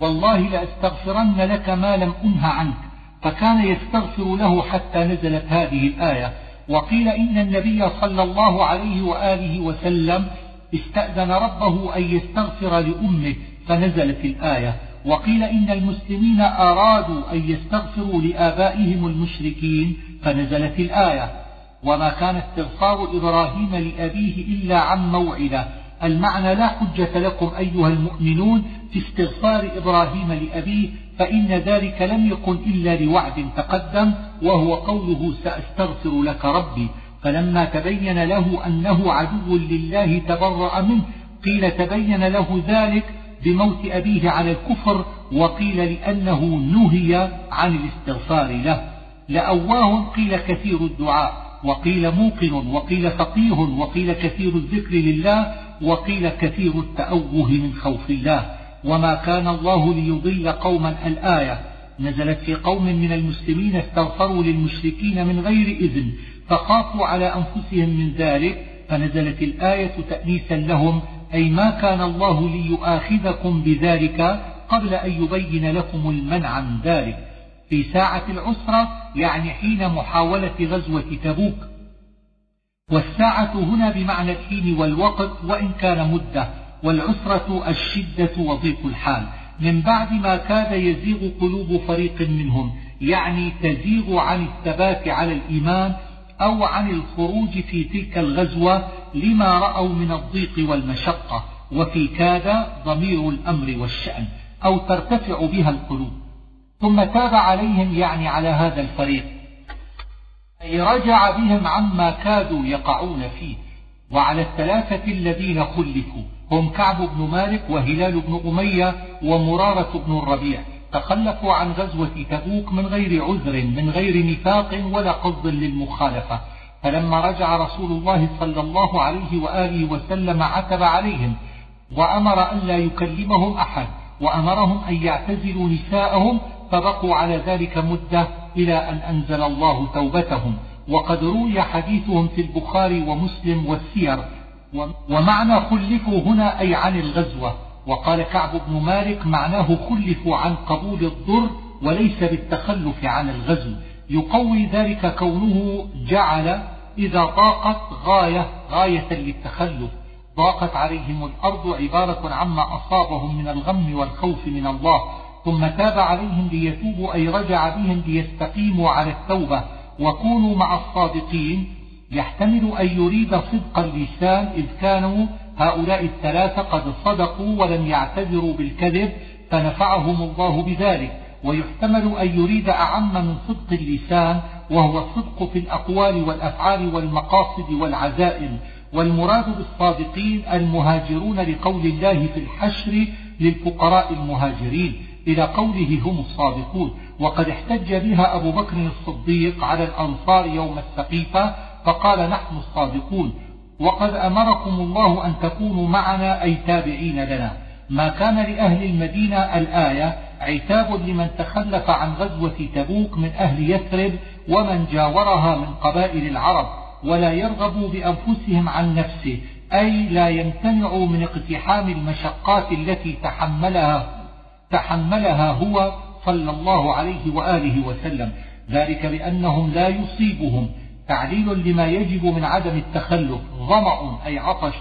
والله لأستغفرن لك ما لم أنه عنك. فكان يستغفر له حتى نزلت هذه الآية. وقيل إن النبي صلى الله عليه وآله وسلم استأذن ربه أن يستغفر لأمه فنزلت الآية. وقيل إن المسلمين أرادوا أن يستغفروا لآبائهم المشركين فنزلت الآية. وما كان استغفار إبراهيم لأبيه إلا عن موعدة. المعنى لا حجة لكم أيها المؤمنون في استغفار إبراهيم لأبيه فإن ذلك لم يكن إلا لوعد تقدم وهو قوله سأستغفر لك ربي. فلما تبين له أنه عدو لله تبرأ منه قيل تبين له ذلك بموت أبيه على الكفر وقيل لأنه نهي عن الاستغفار له. لأواه قيل كثير الدعاء وقيل موقن وقيل فقيه وقيل كثير الذكر لله وقيل كثير التأوه من خوف الله. وما كان الله ليضل قوما الآية نزلت في قوم من المسلمين استغفروا للمشركين من غير إذن فخافوا على أنفسهم من ذلك فنزلت الآية تأنيسا لهم أي ما كان الله ليؤاخذكم بذلك قبل أن يبين لكم المنع عن ذلك. في ساعة العسرة يعني حين محاولة غزوة تبوك. والساعة هنا بمعنى الحين والوقت وإن كان مدة والعسرة الشدة وضيق الحال. من بعد ما كاد يزيغ قلوب فريق منهم يعني تزيغ عن الثبات على الإيمان أو عن الخروج في تلك الغزوة لما رأوا من الضيق والمشقة وفي كاد ضمير الأمر والشأن أو ترتفع بها القلوب. ثم تاب عليهم يعني على هذا الفريق. أي رجع بهم عما كادوا يقعون فيه. وعلى الثلاثة الذين خلفوا هم كعب بن مالك وهلال بن أمية ومرارة بن الربيع. تخلفوا عن غزوة تبوك من غير عذر من غير نفاق ولا قصد للمخالفة. فلما رجع رسول الله صلى الله عليه وآله وسلم عتب عليهم وأمر أن لا يكلمهم أحد وأمرهم أن يعتزلوا نساءهم فبقوا على ذلك مدة إلى أن أنزل الله توبتهم. وقد روي حديثهم في البخاري ومسلم والسير ومعنى خلفوا هنا أي عن الغزوة. وقال كعب بن مالك معناه خلفوا عن قبول الضر وليس بالتخلف عن الغزو. يقوي ذلك كونه جعل إذا ضاقت غاية غاية للتخلف. ضاقت عليهم الأرض عبارة عما أصابهم من الغم والخوف من الله. ثم تاب عليهم ليتوبوا أي رجع بهم ليستقيموا على التوبة. وكونوا مع الصادقين يحتمل أن يريد صدق اللسان إذ كانوا هؤلاء الثلاثة قد صدقوا ولم يعتذروا بالكذب فنفعهم الله بذلك. ويحتمل أن يريد أعم من صدق اللسان وهو الصدق في الأقوال والأفعال والمقاصد والعزائم. والمراد بالصادقين المهاجرون لقول الله في الحشر للفقراء المهاجرين. إلى قوله هم الصادقون. وقد احتج بها أبو بكر الصديق على الأنصار يوم السقيفة فقال نحن الصادقون. وقد أمركم الله أن تكونوا معنا أي تابعين لنا. ما كان لأهل المدينة الآية عتاب لمن تخلف عن غزوة تبوك من أهل يثرب ومن جاورها من قبائل العرب ولا يرغبوا بأنفسهم عن نفسه أي لا يمتنع من اقتحام المشقات التي تحملها تحملها هو صلى الله عليه وآله وسلم. ذلك لأنهم لا يصيبهم. تعليل لما يجب من عدم التخلف ظمأ أي عطش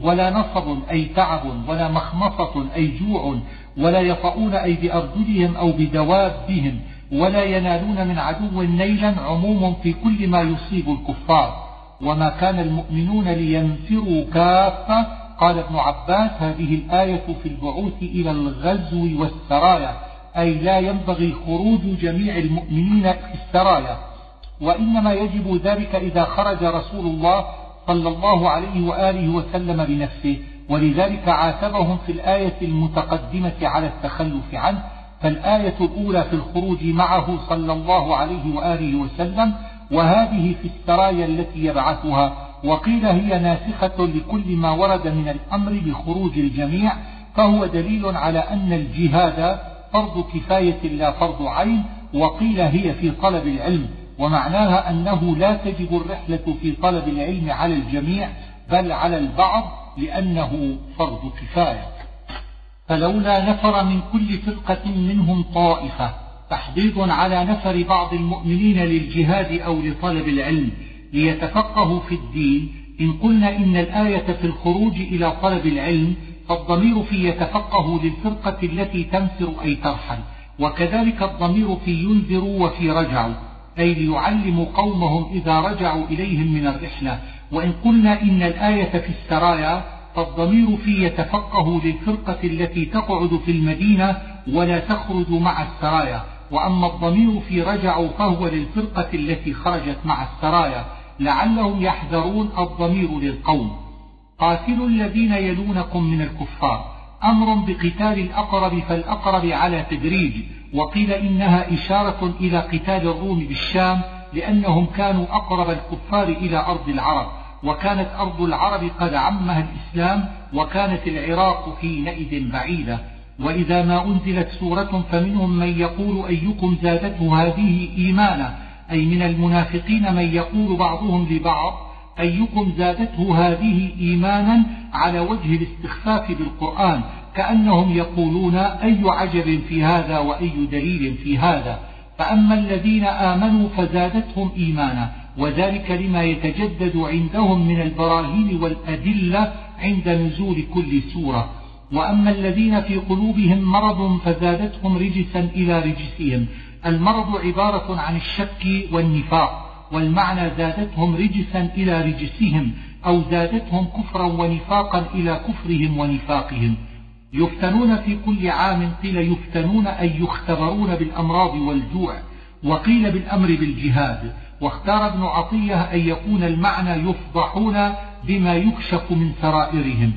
ولا نصب أي تعب ولا مخمصة أي جوع ولا يطؤون أي بأرجلهم أو بدوابهم ولا ينالون من عدو نيلا عموم في كل ما يصيب الكفار. وما كان المؤمنون لينفروا كافة قال ابن عباس هذه الآية في البعوث إلى الغزو والسرايا أي لا ينبغي خروج جميع المؤمنين في السرايا. وإنما يجب ذلك إذا خرج رسول الله صلى الله عليه وآله وسلم بنفسه ولذلك عاتبهم في الآية المتقدمة على التخلف عنه فالآية الأولى في الخروج معه صلى الله عليه وآله وسلم وهذه في السرايا التي يبعثها وقيل هي ناسخة لكل ما ورد من الأمر بخروج الجميع فهو دليل على أن الجهاد فرض كفاية لا فرض عين وقيل هي في طلب العلم. ومعناها أنه لا تجب الرحلة في طلب العلم على الجميع بل على البعض لأنه فرض كفاية. فلولا نفر من كل فرقة منهم طائفة تحضيض على نفر بعض المؤمنين للجهاد أو لطلب العلم ليتفقهوا في الدين إن قلنا إن الآية في الخروج إلى طلب العلم فالضمير في يتفقه للفرقة التي تنفر أي ترحل وكذلك الضمير في ينذروا وفي رجعوا. أي ليعلموا قومهم إذا رجعوا إليهم من الرحلة. وإن قلنا إن الآية في السرايا فالضمير في يتفقه للفرقة التي تقعد في المدينة ولا تخرج مع السرايا. وأما الضمير في رجعوا فهو للفرقة التي خرجت مع السرايا. لعلهم يحذرون الضمير للقوم. قاتلوا الذين يلونكم من الكفار. أمر بقتال الأقرب فالأقرب على تدريج. وقيل إنها إشارة إلى قتال الروم بالشام لأنهم كانوا أقرب الكفار إلى أرض العرب وكانت أرض العرب قد عمها الإسلام وكانت العراق حينئذ بعيدة. وإذا ما أنزلت سورة فمنهم من يقول أيكم زادته هذه إيمانا أي من المنافقين من يقول بعضهم لبعض أيكم زادته هذه إيمانا على وجه الاستخفاف بالقرآن كأنهم يقولون أي عجب في هذا وأي دليل في هذا. فأما الذين آمنوا فزادتهم إيمانا وذلك لما يتجدد عندهم من البراهين والأدلة عند نزول كل سورة. وأما الذين في قلوبهم مرض فزادتهم رجسا إلى رجسهم. المرض عبارة عن الشك والنفاق والمعنى زادتهم رجسا إلى رجسهم أو زادتهم كفرا ونفاقا إلى كفرهم ونفاقهم. يفتنون في كل عام قيل يفتنون أي يختبرون بالأمراض والجوع وقيل بالأمر بالجهاد واختار ابن عطية أن يكون المعنى يفضحون بما يكشف من سرائرهم.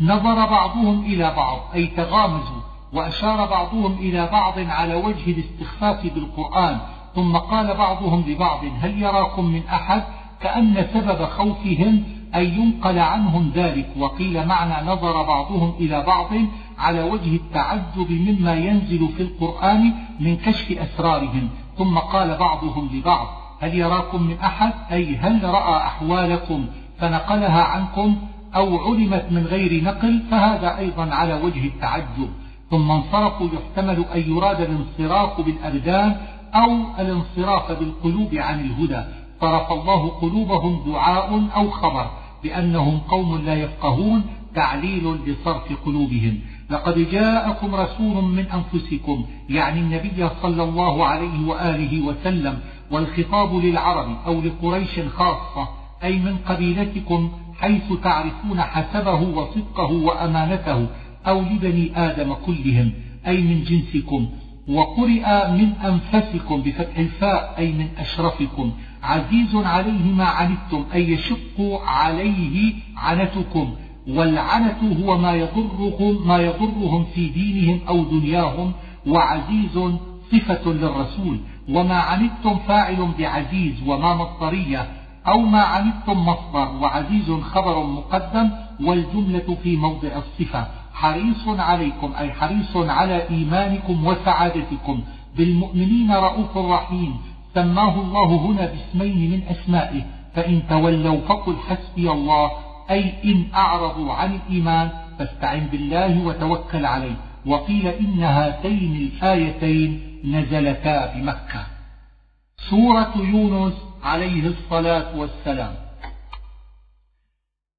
نظر بعضهم إلى بعض أي تغامزوا وأشار بعضهم إلى بعض على وجه الاستخفاف بالقرآن ثم قال بعضهم لبعض هل يراكم من أحد؟ كأن سبب خوفهم أن ينقل عنهم ذلك. وقيل معنى نظر بعضهم إلى بعض على وجه التعجب مما ينزل في القرآن من كشف أسرارهم. ثم قال بعضهم لبعض هل يراكم من أحد؟ أي هل رأى أحوالكم فنقلها عنكم أو علمت من غير نقل؟ فهذا أيضا على وجه التعجب. ثم انصرفوا يحتمل أن يراد الانصراف بالأبدان أو الانصراف بالقلوب عن الهدى. صرف الله قلوبهم دعاء أو خبر. بأنهم قوم لا يفقهون تعليل لصرف قلوبهم. لقد جاءكم رسول من أنفسكم يعني النبي صلى الله عليه وآله وسلم والخطاب للعرب أو لقريش خاصة أي من قبيلتكم حيث تعرفون حسبه وصدقه وأمانته أو لبني آدم كلهم أي من جنسكم. وقرئ من أنفسكم بفتح الفاء أي من أشرفكم. عزيز عليه ما عنتم أي يشق عليه عنتكم. والعنة هو ما يضرهم, ما يضرهم في دينهم أو دنياهم وعزيز صفة للرسول. وما عنتم فاعل بعزيز وما مصدرية أو ما عنتم مصدر وعزيز خبر مقدم والجملة في موضع الصفة. حريص عليكم أي حريص على إيمانكم وسعادتكم. بالمؤمنين رؤوف رحيم. سماه الله هنا باسمين من أسمائه فإن تولوا فقل حسبي الله أي إن أعرضوا عن الإيمان فاستعن بالله وتوكل عليه. وقيل إن هاتين الآيتين نزلتا بمكة. سورة يونس عليه الصلاة والسلام.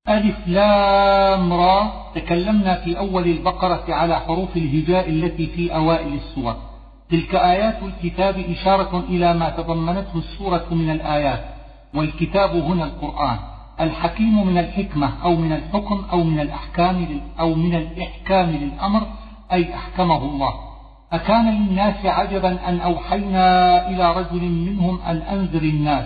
ألف لام را. تكلمنا في أول البقرة على حروف الهجاء التي في أوائل السور. تلك آيات الكتاب إشارة إلى ما تضمنته السورة من الآيات والكتاب هنا القرآن. الحكيم من الحكمة أو من الحكم أو من الأحكام أو من الإحكام للأمر أي أحكمه الله. أكان للناس عجبا أن أوحينا إلى رجل منهم أن أنذر الناس.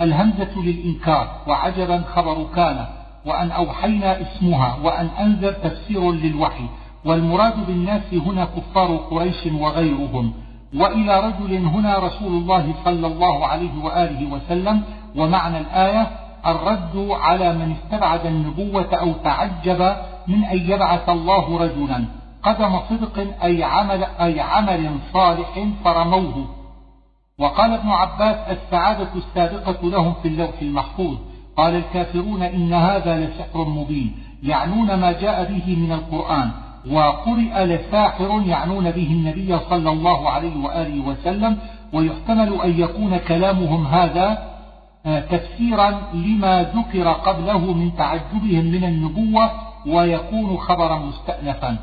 الهمزة للإنكار وعجبا خبر كان وأن أوحينا اسمها وأن أنذر تفسير للوحي. والمراد بالناس هنا كفار قريش وغيرهم. وإلى رجل هنا رسول الله صلى الله عليه وآله وسلم. ومعنى الآية الرد على من استبعد النبوة أو تعجب من أن يبعث الله رجلا. قدم صدق أي عمل, أي عمل صالح فرموه. وقال ابن عباس السعادة السابقة لهم في اللوح المحفوظ. قال الكافرون إن هذا لسحر مبين. يعنون ما جاء به من القرآن. وقرئ لساحر يعنون به النبي صلى الله عليه وآله وسلم ويحتمل أن يكون كلامهم هذا آه، تفسيرا لما ذكر قبله من تعجبهم من النبوة ويكون خبرا مستأنفا.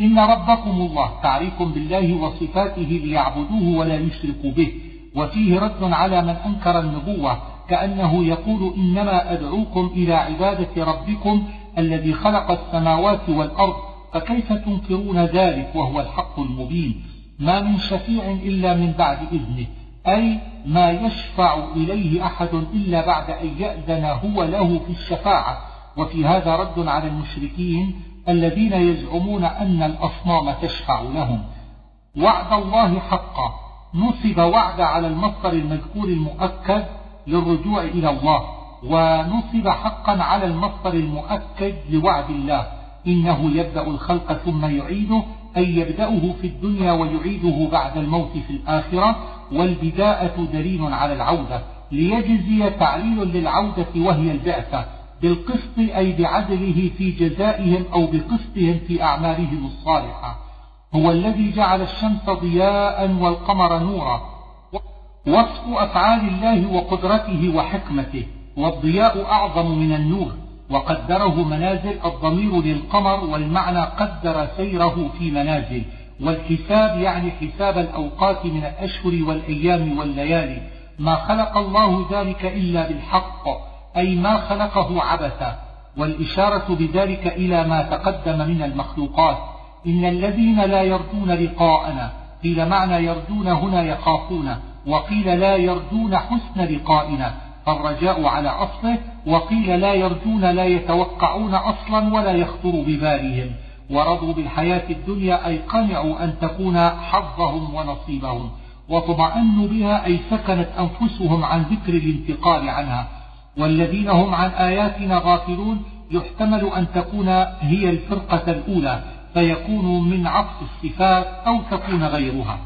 إن ربكم الله تعريف بالله وصفاته ليعبدوه ولا يشركوا به وفيه رد على من أنكر النبوة كأنه يقول إنما أدعوكم إلى عبادة ربكم الذي خلق السماوات والأرض فكيف تنكرون ذلك وهو الحق المبين؟ ما من شفيع إلا من بعد إذنه أي ما يشفع إليه أحد إلا بعد أن يأذن هو له في الشفاعة. وفي هذا رد على المشركين الذين يزعمون أن الأصنام تشفع لهم. وعد الله حقا. نصب وعد على المصدر المذكور المؤكد للرجوع إلى الله ونصب حقا على المصدر المؤكد لوعد الله. إنه يبدأ الخلق ثم يعيده أي يبدأه في الدنيا ويعيده بعد الموت في الآخرة والبداءة دليل على العودة. ليجزي تعليل للعودة وهي البعثة بالقسط أي بعدله في جزائهم أو بقسطهم في أعمالهم الصالحة. هو الذي جعل الشمس ضياء والقمر نورا. وصف أفعال الله وقدرته وحكمته. والضياء أعظم من النور. وقدره منازل الضمير للقمر والمعنى قدر سيره في منازل. والحساب يعني حساب الأوقات من الأشهر والأيام والليالي. ما خلق الله ذلك إلا بالحق أي ما خلقه عبثا. والإشارة بذلك إلى ما تقدم من المخلوقات. إن الذين لا يرجون لقاءنا قيل معنى يرجون هنا يخافون وقيل لا يرجون حسن لقائنا. فالرجاء على أصله وقيل لا يرجون لا يتوقعون أصلا ولا يخطر ببالهم. ورضوا بالحياة الدنيا أي قنعوا أن تكون حظهم ونصيبهم. وطمأنوا بها أي سكنت أنفسهم عن ذكر الانتقال عنها. والذين هم عن آياتنا غافلون يحتمل أن تكون هي الفرقة الأولى فيكون من عطف الصفات أو تكون غيرها.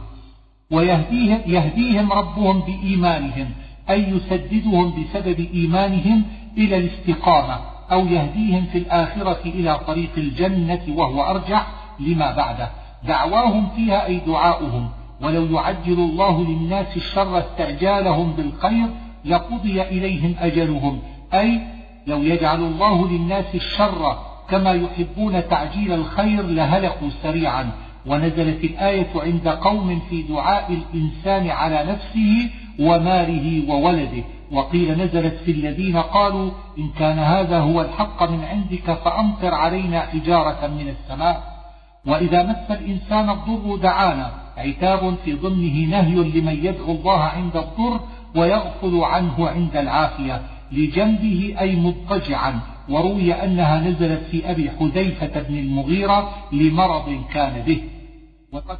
ويهديهم يهديهم ربهم بإيمانهم. أي يسددهم بسبب إيمانهم إلى الاستقامة أو يهديهم في الآخرة إلى طريق الجنة وهو أرجح لما بعده. دعواهم فيها أي دعاؤهم. ولو يعجل الله للناس الشر استعجالهم بالخير لقضي إليهم أجلهم. أي لو يجعل الله للناس الشر كما يحبون تعجيل الخير لهلكوا سريعا. ونزلت الآية عند قوم في دعاء الإنسان على نفسه وماله وولده. وقيل نزلت في الذين قالوا إن كان هذا هو الحق من عندك فأمطر علينا حجارة من السماء. وإذا مس الإنسان الضر دعانا. عتاب في ضمنه نهي لمن يدعو الله عند الضر ويغفل عنه عند العافية. لجنبه أي مضطجعا. وروي أنها نزلت في أبي حذيفة بن المغيرة لمرض كان به.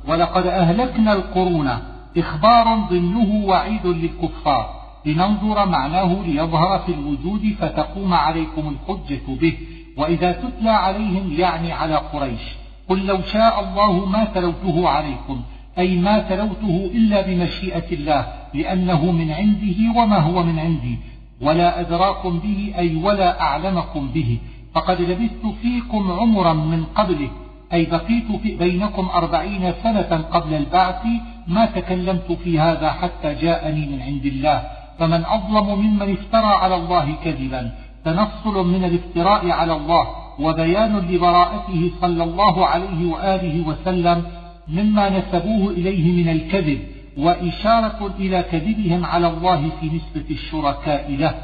ولقد أهلكنا القرون. إخبار ضمنه وعيد للكفار. لننظر معناه ليظهر في الوجود فتقوم عليكم الحجة به. وإذا تتلى عليهم يعني على قريش. قل لو شاء الله ما تلوته عليكم. أي ما تلوته إلا بمشيئة الله لأنه من عنده وما هو من عندي ولا أدراكم به أي ولا أعلمكم به. فقد لبثت فيكم عمرا من قبله. أي بقيت في بينكم أربعين سنة قبل البعث ما تكلمت في هذا حتى جاءني من عند الله فمن أظلم ممن افترى على الله كذبا تنصل من الافتراء على الله وبيان لبراءته صلى الله عليه وآله وسلم مما نسبوه إليه من الكذب وإشارة إلى كذبهم على الله في نسبة الشركاء له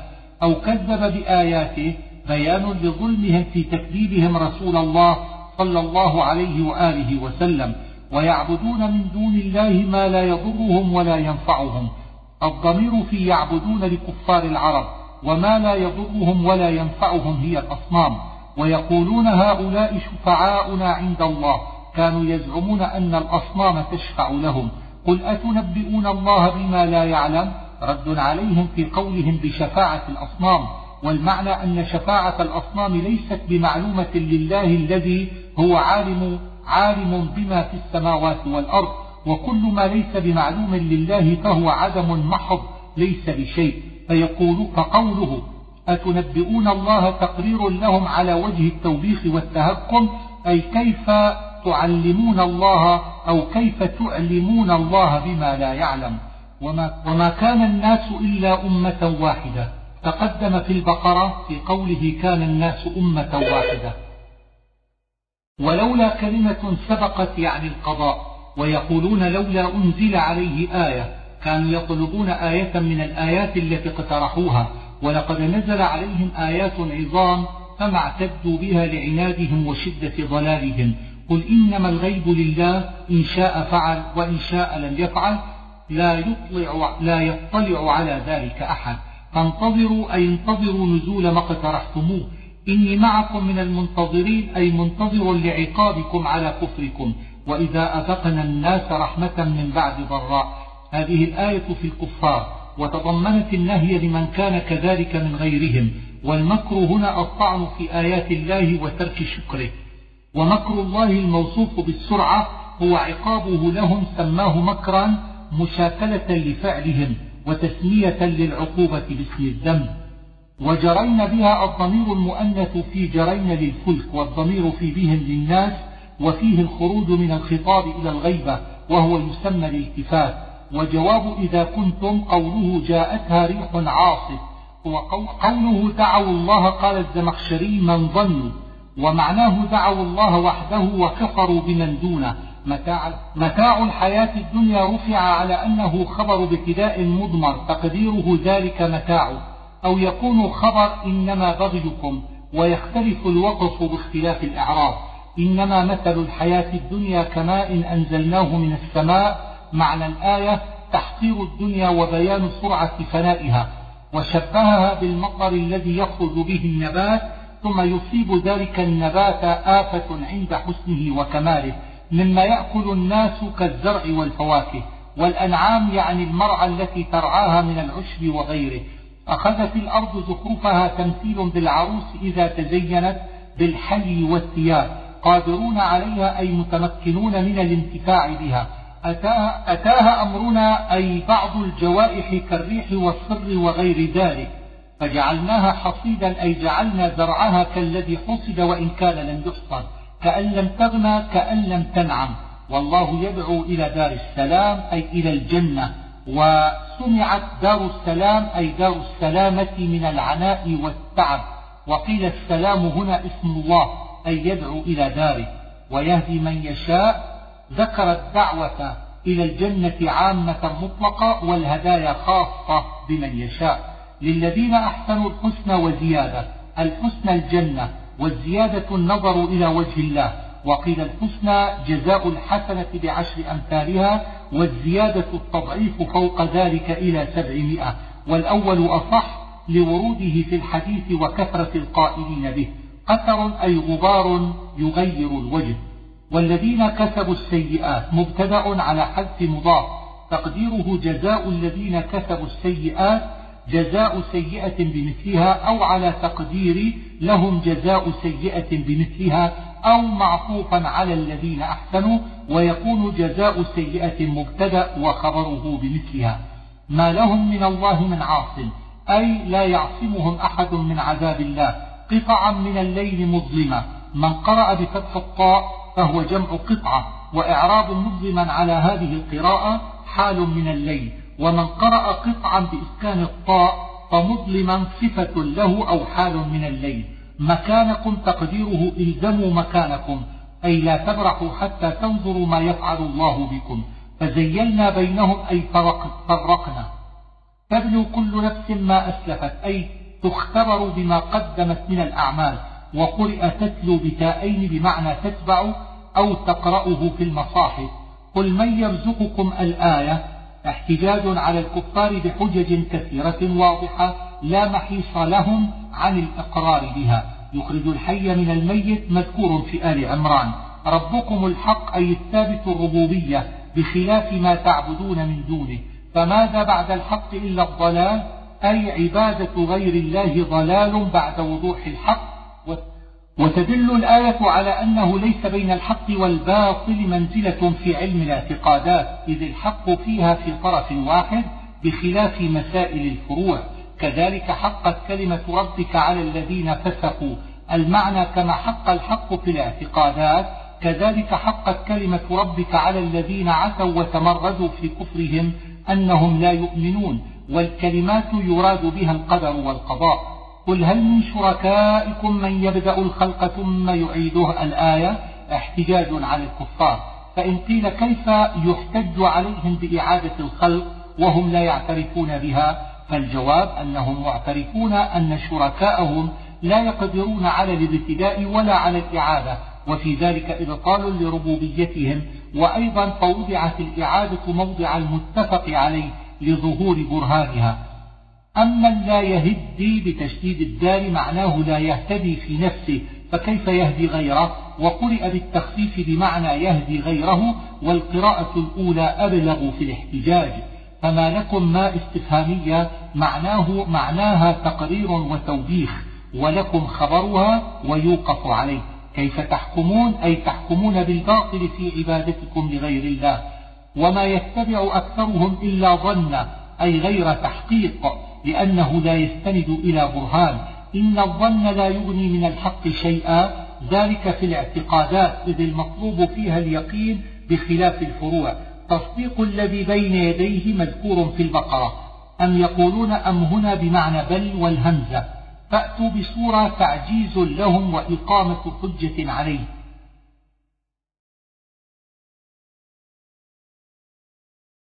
أو كذب بآياته بيان لظلمهم في تكذيبهم رسول الله صلى الله عليه وآله وسلم. ويعبدون من دون الله ما لا يضرهم ولا ينفعهم. الضمير في يعبدون لكفار العرب وما لا يضرهم ولا ينفعهم هي الأصنام. ويقولون هؤلاء شفعاؤنا عند الله. كانوا يزعمون أن الأصنام تشفع لهم. قل أتنبئون الله بما لا يعلم؟ رد عليهم في قولهم بشفاعة الأصنام. والمعنى أن شفاعة الأصنام ليست بمعلومة لله الذي هو عالم عالم بما في السماوات والأرض وكل ما ليس بمعلوم لله فهو عدم محض ليس بشيء. فيقول فقوله أتنبئون الله تقرير لهم على وجه التوبيخ والتهكم؟ أي كيف تعلمون الله أو كيف تعلمون الله بما لا يعلم؟ وما, وما كان الناس إلا أمة واحدة. تقدم في البقرة في قوله كان الناس أمة واحدة. ولولا كلمة سبقت يعني القضاء ويقولون لولا أنزل عليه آية كانوا يطلبون آية من الآيات التي اقترحوها ولقد نزل عليهم آيات عظام فما اعتدوا بها لعنادهم وشدة ضلالهم. قل إنما الغيب لله إن شاء فعل وإن شاء لم يفعل لا يطلع, لا يطلع على ذلك أحد. فانتظروا أي انتظروا نزول ما اقترحتموه. إني معكم من المنتظرين أي منتظر لعقابكم على كفركم. وإذا أذقنا الناس رحمة من بعد ضراء. هذه الآية في الكفار. وتضمنت النهي لمن كان كذلك من غيرهم. والمكر هنا الطعن في آيات الله وترك شكره. ومكر الله الموصوف بالسرعة هو عقابه لهم سماه مكرا مشاكلة لفعلهم وتسمية للعقوبة باسم الذنب. وجرين بها الضمير المؤنث في جرين للفلك والضمير في بهم للناس وفيه الخروج من الخطاب إلى الغيبة وهو يسمى الالتفات وجواب إذا كنتم قوله جاءتها ريح عاصف وقوله دعوا الله قال الزمخشري من ظنوا ومعناه دعوا الله وحده وكفروا بمن دونه. متاع, متاع الحياة الدنيا رفع على أنه خبر ابتداء مضمر تقديره ذلك متاع أو يكون خبر إنما بغيكم ويختلف الوقف باختلاف الإعراب إنما مثل الحياة الدنيا كماء أنزلناه من السماء. معنى الآية تحقير الدنيا وبيان سرعة فنائها. وشبهها بالمطر الذي يخرج به النبات ثم يصيب ذلك النبات آفة عند حسنه وكماله مما يأكل الناس كالزرع والفواكه. والأنعام يعني المرعى التي ترعاها من العشب وغيره. أخذت الأرض زخرفها تمثيل بالعروس إذا تزينت بالحلي والثياب قادرون عليها أي متمكنون من الانتفاع بها. أتاها, أتاها أمرنا أي بعض الجوائح كالريح والصر وغير ذلك. فجعلناها حصيدا أي جعلنا زرعها كالذي حصد وإن كان لم يحصد كأن لم تغنى كأن لم تنعم. والله يدعو إلى دار السلام أي إلى الجنة. وسمعت دار السلام أي دار السلامة من العناء والتعب. وقيل السلام هنا اسم الله أي يدعو إلى داره. ويهدي من يشاء. ذكر الدعوة إلى الجنة عامة مطلقة والهدايا خاصة بمن يشاء. للذين أحسنوا الحسنى وزيادة. الحسنى الجنة والزيادة النظر إلى وجه الله. وقيل الحسنى جزاء الحسنة بعشر أمثالها والزيادة التضعيف فوق ذلك إلى سبعمائة والأول أصح لوروده في الحديث وكثرة القائلين به قتر أي غبار يغير الوجه والذين كسبوا السيئات مبتدأ على حذف مضاف تقديره جزاء الذين كسبوا السيئات جزاء سيئة بمثلها أو على تقدير لهم جزاء سيئة بمثلها أو معطوفا على الذين أحسنوا ويكون جزاء سيئة مبتدأ وخبره بمثلها. ما لهم من الله من عاصم أي لا يعصمهم أحد من عذاب الله. قطعا من الليل مظلمة. من قرأ بفتح الطاء فهو جمع قطعة. وإعراب مظلما على هذه القراءة حال من الليل. ومن قرأ قطعا بإسكان الطاء فمظلما صفة له أو حال من الليل. مكانكم تقديره إلزموا مكانكم أي لا تبرحوا حتى تنظروا ما يفعل الله بكم. فزيلنا بينهم أي فرقنا. تبلو كل نفس ما أسلفت أي تختبر بما قدمت من الأعمال وقرئ تتلو بتائين بمعنى تتبع أو تقرأه في المصاحف. قل من يرزقكم الآية؟ احتجاج على الكفار بحجج كثيرة واضحة. لا محيص لهم عن الإقرار بها. يخرج الحي من الميت مذكور في آل عمران. ربكم الحق أي الثابت الربوبية بخلاف ما تعبدون من دونه. فماذا بعد الحق إلا الضلال؟ أي عبادة غير الله ضلال بعد وضوح الحق؟ وتدل الآية على أنه ليس بين الحق والباطل منزلة في علم الاعتقادات إذ الحق فيها في طرف واحد بخلاف مسائل الفروع. كذلك حقت كلمة ربك على الذين فسقوا. المعنى كما حق الحق في الاعتقادات كذلك حقت كلمة ربك على الذين عتوا وتمردوا في كفرهم أنهم لا يؤمنون والكلمات يراد بها القدر والقضاء. قل هل من شركائكم من يبدأ الخلق ثم يعيده الآية؟ احتجاج على الكفار. فإن قيل كيف يحتج عليهم بإعادة الخلق وهم لا يعترفون بها؟ فالجواب أنهم معترفون أن شركاءهم لا يقدرون على الابتداء ولا على الإعادة وفي ذلك إبطال لربوبيتهم وأيضا فوضعت الإعادة موضع المتفق عليه لظهور برهانها. أما لا يهدي بتشديد الدال معناه لا يهتدي في نفسه فكيف يهدي غيره؟ وقرئ بالتخفيف بمعنى يهدي غيره والقراءة الأولى أبلغ في الاحتجاج. فما لكم ما استفهامية معناه معناها تقرير وتوبيخ ولكم خبرها ويوقف عليه. كيف تحكمون؟ أي تحكمون بالباطل في عبادتكم لغير الله. وما يتبع أكثرهم إلا ظن أي غير تحقيق لأنه لا يستند إلى برهان. إن الظن لا يغني من الحق شيئا. ذلك في الاعتقادات إذ المطلوب فيها اليقين بخلاف الفروع. تصديق الذي بين يديه مذكور في البقرة. أم يقولون أم هنا بمعنى بل والهمزة. فأتوا بصورة تعجيز لهم وإقامة حجة عليه.